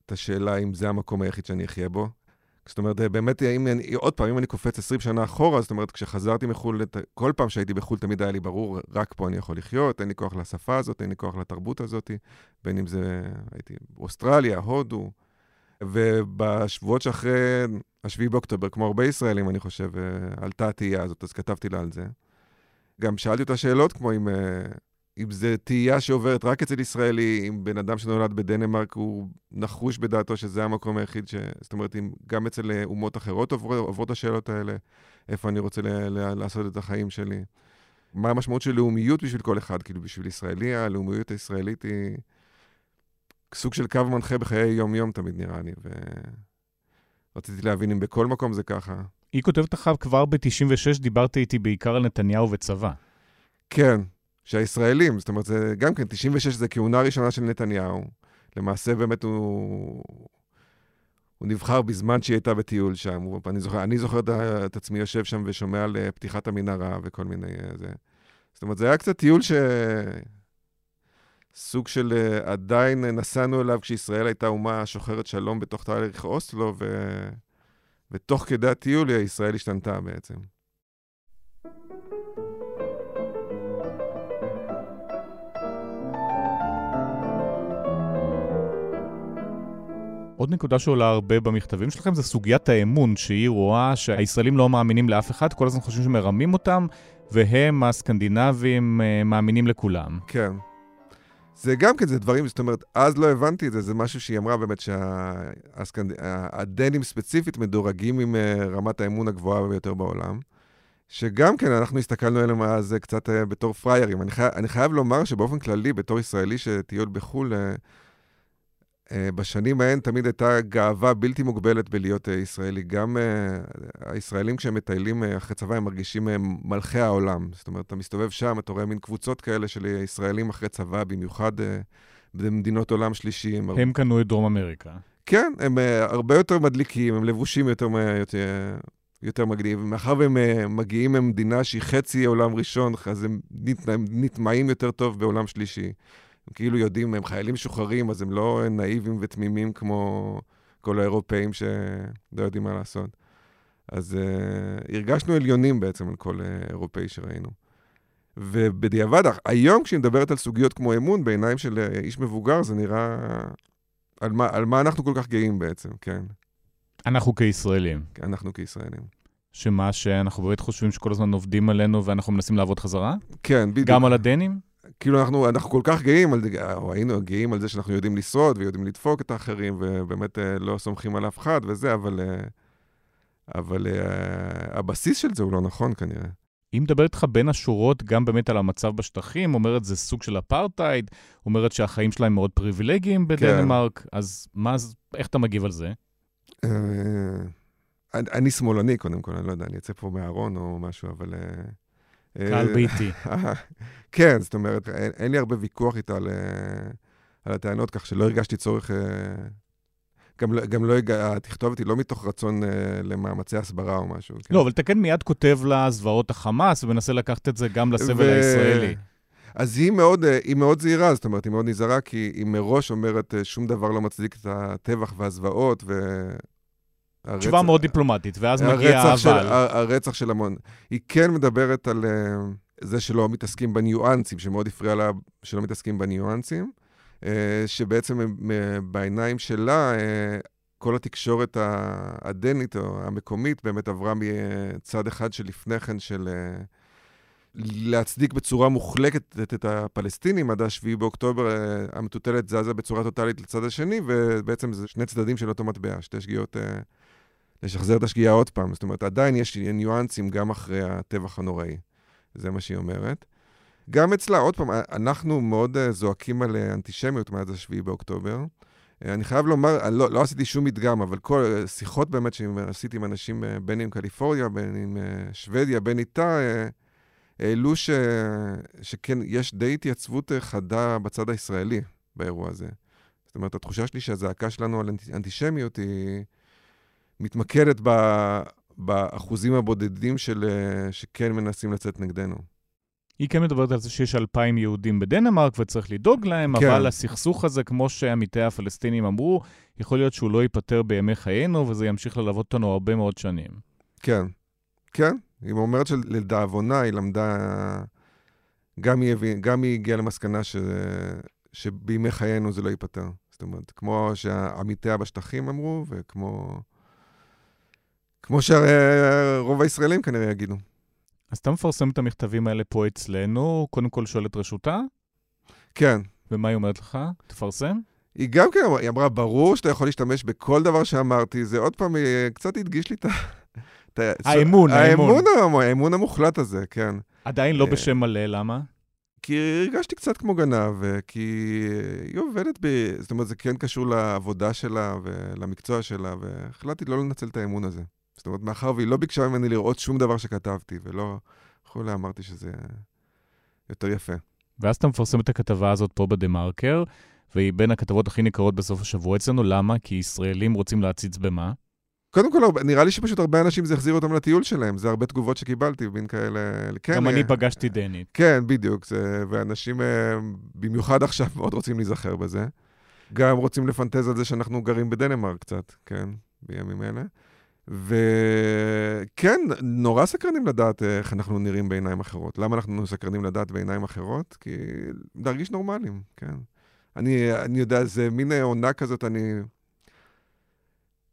את השאלה אם זה המקום היחיד שאני אחיה בו. זאת אומרת, באמת, אם אני, עוד פעם, אם אני קופץ 20 שנה אחורה, זאת אומרת, כשחזרתי מחו"ל, כל פעם שהייתי בחו"ל תמיד היה לי ברור, רק פה אני יכול לחיות, אין לי כוח לשפה הזאת, אין לי כוח לתרבות הזאת, בין אם זה, הייתי באוסטרליה, הודו. ובשבועות שאחרי 7 באוקטובר, כמו הרבה ישראלים, אני חושב, אה, עלתה התהייה הזאת, אז כתבתי לה על זה. גם שאלתי אותה שאלות כמו אם, אה, אם זה תהייה שעוברת רק אצל ישראלי, אם בן אדם שנולד בדנמרק הוא נחוש בדעתו שזה המקום היחיד ש... זאת אומרת, אם גם אצל אה, אומות אחרות עוברות, עוברות השאלות האלה, איפה אני רוצה ל- ל- לעשות את החיים שלי. מה המשמעות של לאומיות בשביל כל אחד? כאילו, בשביל ישראלי, הלאומיות הישראלית היא סוג של קו מנחה בחיי יום-יום תמיד נראה לי, ורציתי להבין אם בכל מקום זה ככה. היא כותבת לך כבר ב-96, דיברת איתי בעיקר על נתניהו וצבא. כן, שהישראלים, זאת אומרת, זה, גם כן, 96 זה כהונה ראשונה של נתניהו. למעשה באמת הוא... הוא נבחר בזמן שהיא הייתה בטיול שם. אני, זוכר, אני זוכר את, את עצמי יושב שם ושומע על אה, פתיחת המנהרה וכל מיני... אה, זה. זאת אומרת, זה היה קצת טיול ש... סוג של אה, עדיין נסענו אליו כשישראל הייתה אומה שוחרת שלום בתוך תהליך אוסלו, ו... ותוך כדי הטיול ישראל השתנתה בעצם. עוד נקודה שעולה הרבה במכתבים שלכם זה סוגיית האמון, שהיא רואה שהישראלים לא מאמינים לאף אחד, כל הזמן חושבים שמרמים אותם, והם, הסקנדינבים, אה, מאמינים לכולם. כן. זה גם כן, זה דברים, זאת אומרת, אז לא הבנתי את זה, זה משהו שהיא אמרה באמת שהדנים ספציפית מדורגים עם אה, רמת האמון הגבוהה ביותר בעולם. שגם כן, אנחנו הסתכלנו עליהם אז קצת אה, בתור פריירים. אני, חי... אני חייב לומר שבאופן כללי, בתור ישראלי שטיול בחו"ל, אה, אה, בשנים ההן תמיד הייתה גאווה בלתי מוגבלת בלהיות ישראלי. גם הישראלים כשהם מטיילים אחרי צבא, הם מרגישים מלכי העולם. זאת אומרת, אתה מסתובב שם, אתה רואה מין קבוצות כאלה של ישראלים אחרי צבא, במיוחד במדינות עולם שלישי. הם, הם קנו את דרום אמריקה. כן, הם הרבה יותר מדליקים, הם לבושים יותר, יותר, יותר מגניב. מאחר והם מגיעים ממדינה שהיא חצי עולם ראשון, אז הם נטמעים יותר טוב בעולם שלישי. הם כאילו יודעים, הם חיילים משוחררים, אז הם לא נאיבים ותמימים כמו כל האירופאים שלא יודעים מה לעשות. אז uh, הרגשנו עליונים בעצם על כל uh, אירופאי שראינו. ובדיעבד, היום כשהיא מדברת על סוגיות כמו אמון, בעיניים של איש מבוגר, זה נראה... על מה, על מה אנחנו כל כך גאים בעצם, כן. אנחנו כישראלים. אנחנו כישראלים. שמה, שאנחנו באמת חושבים שכל הזמן עובדים עלינו ואנחנו מנסים לעבוד חזרה? כן, בדיוק. גם על הדנים? כאילו אנחנו, אנחנו כל כך גאים, על, או היינו גאים על זה שאנחנו יודעים לשרוד ויודעים לדפוק את האחרים, ובאמת אה, לא סומכים על אף אחד וזה, אבל, אה, אבל אה, הבסיס של זה הוא לא נכון כנראה. היא מדברת איתך בין השורות גם באמת על המצב בשטחים, אומרת זה סוג של אפרטהייד, אומרת שהחיים שלהם מאוד פריבילגיים בדנמרק, כן. אז מה, איך אתה מגיב על זה? אני, אני שמאלני, קודם כל, אני לא יודע, אני אצא פה מהארון או משהו, אבל... אה, קהל ביתי. כן, זאת אומרת, אין, אין לי הרבה ויכוח איתה על, על הטענות, כך שלא הרגשתי צורך... גם, לא, גם לא, התכתובת היא לא מתוך רצון אה, למאמצי הסברה או משהו. כן? לא, אבל אתה כן מיד כותב לה זוועות החמאס, ומנסה לקחת את זה גם לסבל ו... הישראלי. אז היא מאוד, היא מאוד זהירה, זאת אומרת, היא מאוד נזהרה, כי היא מראש אומרת, שום דבר לא מצדיק את הטבח והזוועות, ו... הרצח, תשובה מאוד דיפלומטית, ואז מגיע אבל. של, הרצח של המון. היא כן מדברת על uh, זה שלא מתעסקים בניואנסים, שמאוד הפריע לה שלא מתעסקים בניואנסים, uh, שבעצם uh, בעיניים שלה, uh, כל התקשורת הדנית או המקומית באמת עברה מצד אחד שלפני כן של... Uh, להצדיק בצורה מוחלקת את הפלסטינים עד ה-7 באוקטובר, המטוטלת זזה בצורה טוטאלית לצד השני, ובעצם זה שני צדדים של אותו מטבע, שתי שגיאות לשחזר את השגיאה עוד פעם. זאת אומרת, עדיין יש ניואנסים גם אחרי הטבח הנוראי. זה מה שהיא אומרת. גם אצלה, עוד פעם, אנחנו מאוד uh, זועקים על uh, אנטישמיות מאז ה-7 באוקטובר. Uh, אני חייב לומר, לא, לא עשיתי שום מדגם, אבל כל שיחות באמת שעשיתי עם אנשים, בין עם קליפורניה, בין עם שוודיה, בין איתה, העלו ש... שכן, יש די התייצבות חדה בצד הישראלי באירוע הזה. זאת אומרת, התחושה שלי שהזעקה שלנו על אנטישמיות היא... מתמקדת ב, באחוזים הבודדים של, אה, שכן מנסים לצאת נגדנו. היא כן מדברת על זה שיש אלפיים יהודים בדנמרק וצריך לדאוג להם, כן. אבל הסכסוך הזה, כמו שעמיתי הפלסטינים אמרו, יכול להיות שהוא לא ייפתר בימי חיינו, וזה ימשיך ללוות אותנו הרבה מאוד שנים. כן, כן. היא אומרת שלדאבונה היא למדה, גם היא, גם היא הגיעה למסקנה ש, שבימי חיינו זה לא ייפתר. זאת אומרת, כמו שעמיתיה בשטחים אמרו, וכמו... כמו שרוב הישראלים כנראה יגידו. אז אתה מפרסם את המכתבים האלה פה אצלנו, קודם כל שואל את רשותה? כן. ומה היא אומרת לך? תפרסם? היא גם כן, היא אמרה, ברור שאתה יכול להשתמש בכל דבר שאמרתי. זה עוד פעם, היא קצת הדגיש לי את ה... האמון, האמון. האמון המוחלט הזה, כן. עדיין לא אה, בשם מלא, למה? כי הרגשתי קצת כמו גנב, כי היא עובדת ב... זאת אומרת, זה כן קשור לעבודה שלה ולמקצוע שלה, והחלטתי לא לנצל את האמון הזה. זאת אומרת, מאחר והיא לא ביקשה ממני לראות שום דבר שכתבתי, ולא... וכולי, אמרתי שזה יותר יפה. ואז אתה מפרסם את הכתבה הזאת פה בדה-מרקר, והיא בין הכתבות הכי ניכרות בסוף השבוע אצלנו. למה? כי ישראלים רוצים להציץ במה? קודם כל, נראה לי שפשוט הרבה אנשים זה החזיר אותם לטיול שלהם. זה הרבה תגובות שקיבלתי, בין כאלה... כן, גם אני אה, פגשתי דנית. כן, בדיוק. זה, ואנשים, אה, במיוחד עכשיו, מאוד רוצים להיזכר בזה. גם רוצים לפנטז על זה שאנחנו גרים בדנמרק קצת, כן, בימים אלה. וכן, נורא סקרנים לדעת איך אנחנו נראים בעיניים אחרות. למה אנחנו סקרנים לדעת בעיניים אחרות? כי להרגיש נורמליים, כן. אני, אני יודע, זה מין עונה כזאת, אני...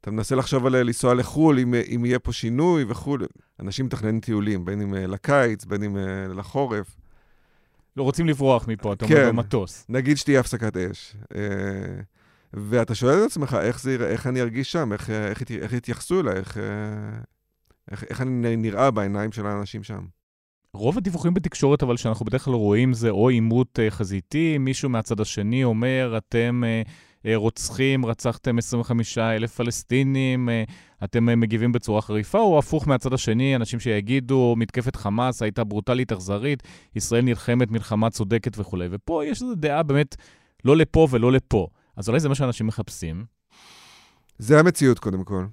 אתה מנסה לחשוב על לנסוע לחו"ל, אם, אם יהיה פה שינוי וכו'. אנשים מתכננים טיולים, בין אם אה, לקיץ, בין אם אה, לחורף. לא רוצים לברוח מפה, אתה כן. אומר במטוס. נגיד שתהיה הפסקת אש. ואתה שואל את עצמך, איך, זה, איך אני ארגיש שם, איך, איך, איך יתייחסו אליי, איך, איך, איך אני נראה בעיניים של האנשים שם. רוב הדיווחים בתקשורת, אבל שאנחנו בדרך כלל רואים, זה או עימות אה, חזיתי, מישהו מהצד השני אומר, אתם אה, אה, רוצחים, רצחתם 25 אלף פלסטינים, אתם מגיבים בצורה חריפה, או הפוך מהצד השני, אנשים שיגידו, מתקפת חמאס הייתה ברוטלית, אכזרית, ישראל נלחמת מלחמה צודקת וכולי. ופה יש איזו דעה באמת לא לפה ולא לפה. אז אולי זה מה שאנשים מחפשים. זה המציאות, קודם כל.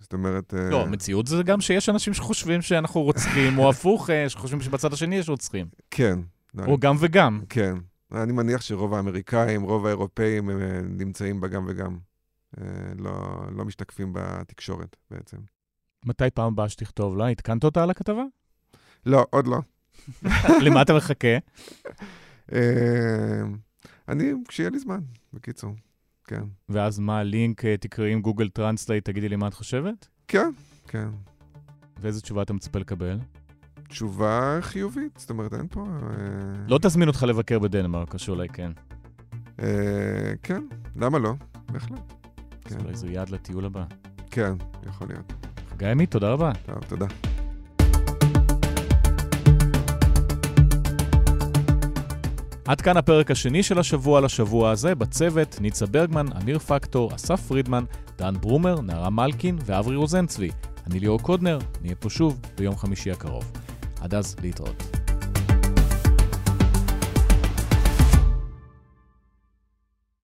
זאת אומרת... אה, לא, המציאות זה גם שיש אנשים שחושבים שאנחנו רוצחים, או הפוך, אה, שחושבים שבצד השני יש רוצחים. כן. או גם וגם. כן. אני מניח שרוב האמריקאים, רוב האירופאים הם אה, נמצאים בגם וגם. לא, לא משתקפים בתקשורת בעצם. מתי פעם הבאה שתכתוב לה? עדכנת אותה על הכתבה? לא, עוד לא. למה אתה מחכה? אני, כשיהיה לי זמן, בקיצור. כן. ואז מה הלינק, אה, תקראי עם Google Translate, תגידי לי מה את חושבת? כן, כן. ואיזה תשובה אתה מצפה לקבל? תשובה חיובית, זאת אומרת, אין פה... אה, לא תזמין אותך לבקר בדנמרק, או שאולי כן. אה, כן, למה לא? בהחלט. אז כן. אולי זה יעד לטיול הבא. כן, יכול להיות. חגי עמית, תודה רבה. טוב, תודה. עד כאן הפרק השני של השבוע לשבוע הזה, בצוות ניצה ברגמן, אמיר פקטור, אסף פרידמן, דן ברומר, נערה מלקין ואברי רוזנצבי. אני ליאור קודנר, נהיה פה שוב ביום חמישי הקרוב. עד אז, להתראות.